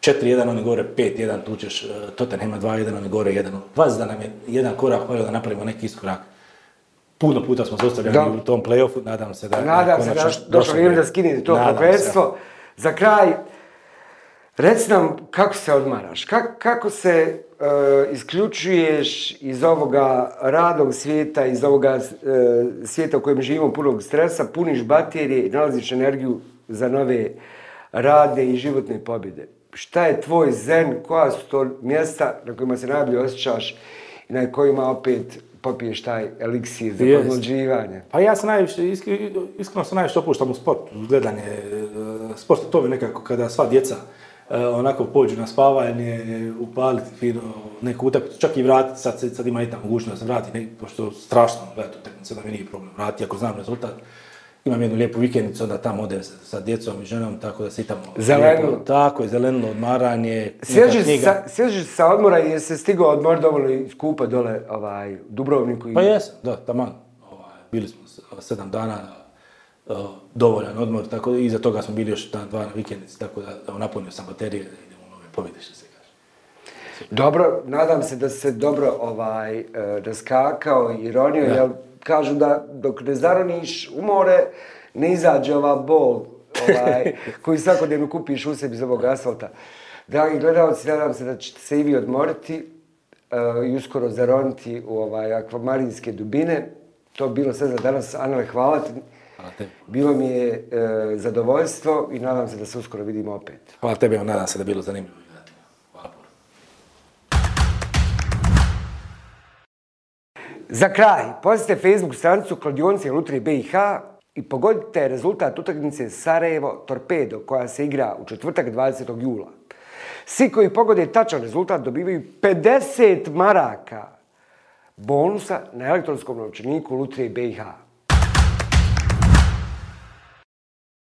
4-1, oni gore 5-1, tu ćeš e, Tottenham 2-1, oni gore 1 1 da nam je jedan korak, hvala pa da napravimo neki iskorak puno puta smo zostavljeni u tom play-offu, nadam se da... Nadam se da došlo vrijeme da skinete to prvenstvo. Za kraj, reci nam kako se odmaraš, kako se e, isključuješ iz ovoga radnog svijeta, iz ovoga e, svijeta u kojem živimo punog stresa, puniš baterije i nalaziš energiju za nove rade i životne pobjede. Šta je tvoj zen, koja su to mjesta na kojima se najbolje osjećaš i na kojima opet popiješ taj eliksir za Pa ja se najviše, iskreno se najviše opuštam u e, sport, gledanje sporta, to nekako kada sva djeca e, onako pođu na spavanje, upaliti fino neku utakmicu, čak i vratiti, sad, ima i ta mogućnost da se vrati, pošto strašno gledati se da mi nije problem vratiti ako znam rezultat imam jednu lijepu vikendicu, onda tamo odem sa djecom i ženom, tako da tamo... Zeleno? tako je, zeleno odmaranje, Sježiš sa, sa odmora i se stigao odmor dovoljno iz dole ovaj, Dubrovniku? Pa jesam, da, tamo, Ovaj, bili smo sedam dana, dovoljan odmor, tako iza toga smo bili još dan, dva na vikendici, tako da napunio sam baterije, idemo u nove pobjede što se kaže. Dobro, nadam se da se dobro ovaj, e, raskakao, ironio, jel kažu da dok ne zaroniš u more, ne izađe ova bol ovaj, koju svakodnevno kupiš u sebi iz ovog asfalta. Dragi gledalci, nadam se da ćete se i vi odmoriti eh, i uskoro zaroniti u ovaj, akvamarinske dubine. To je bilo sve za danas. Anale, hvala ti. Bilo mi je eh, zadovoljstvo i nadam se da se uskoro vidimo opet. Hvala tebi, nadam se da je bilo zanimljivo. Za kraj, posjetite Facebook stranicu Kladionice Lutrije BiH i pogodite rezultat utakmice Sarajevo Torpedo koja se igra u četvrtak 20. jula. Svi koji pogode tačan rezultat dobivaju 50 maraka bonusa na elektronskom novčaniku Lutrije BiH.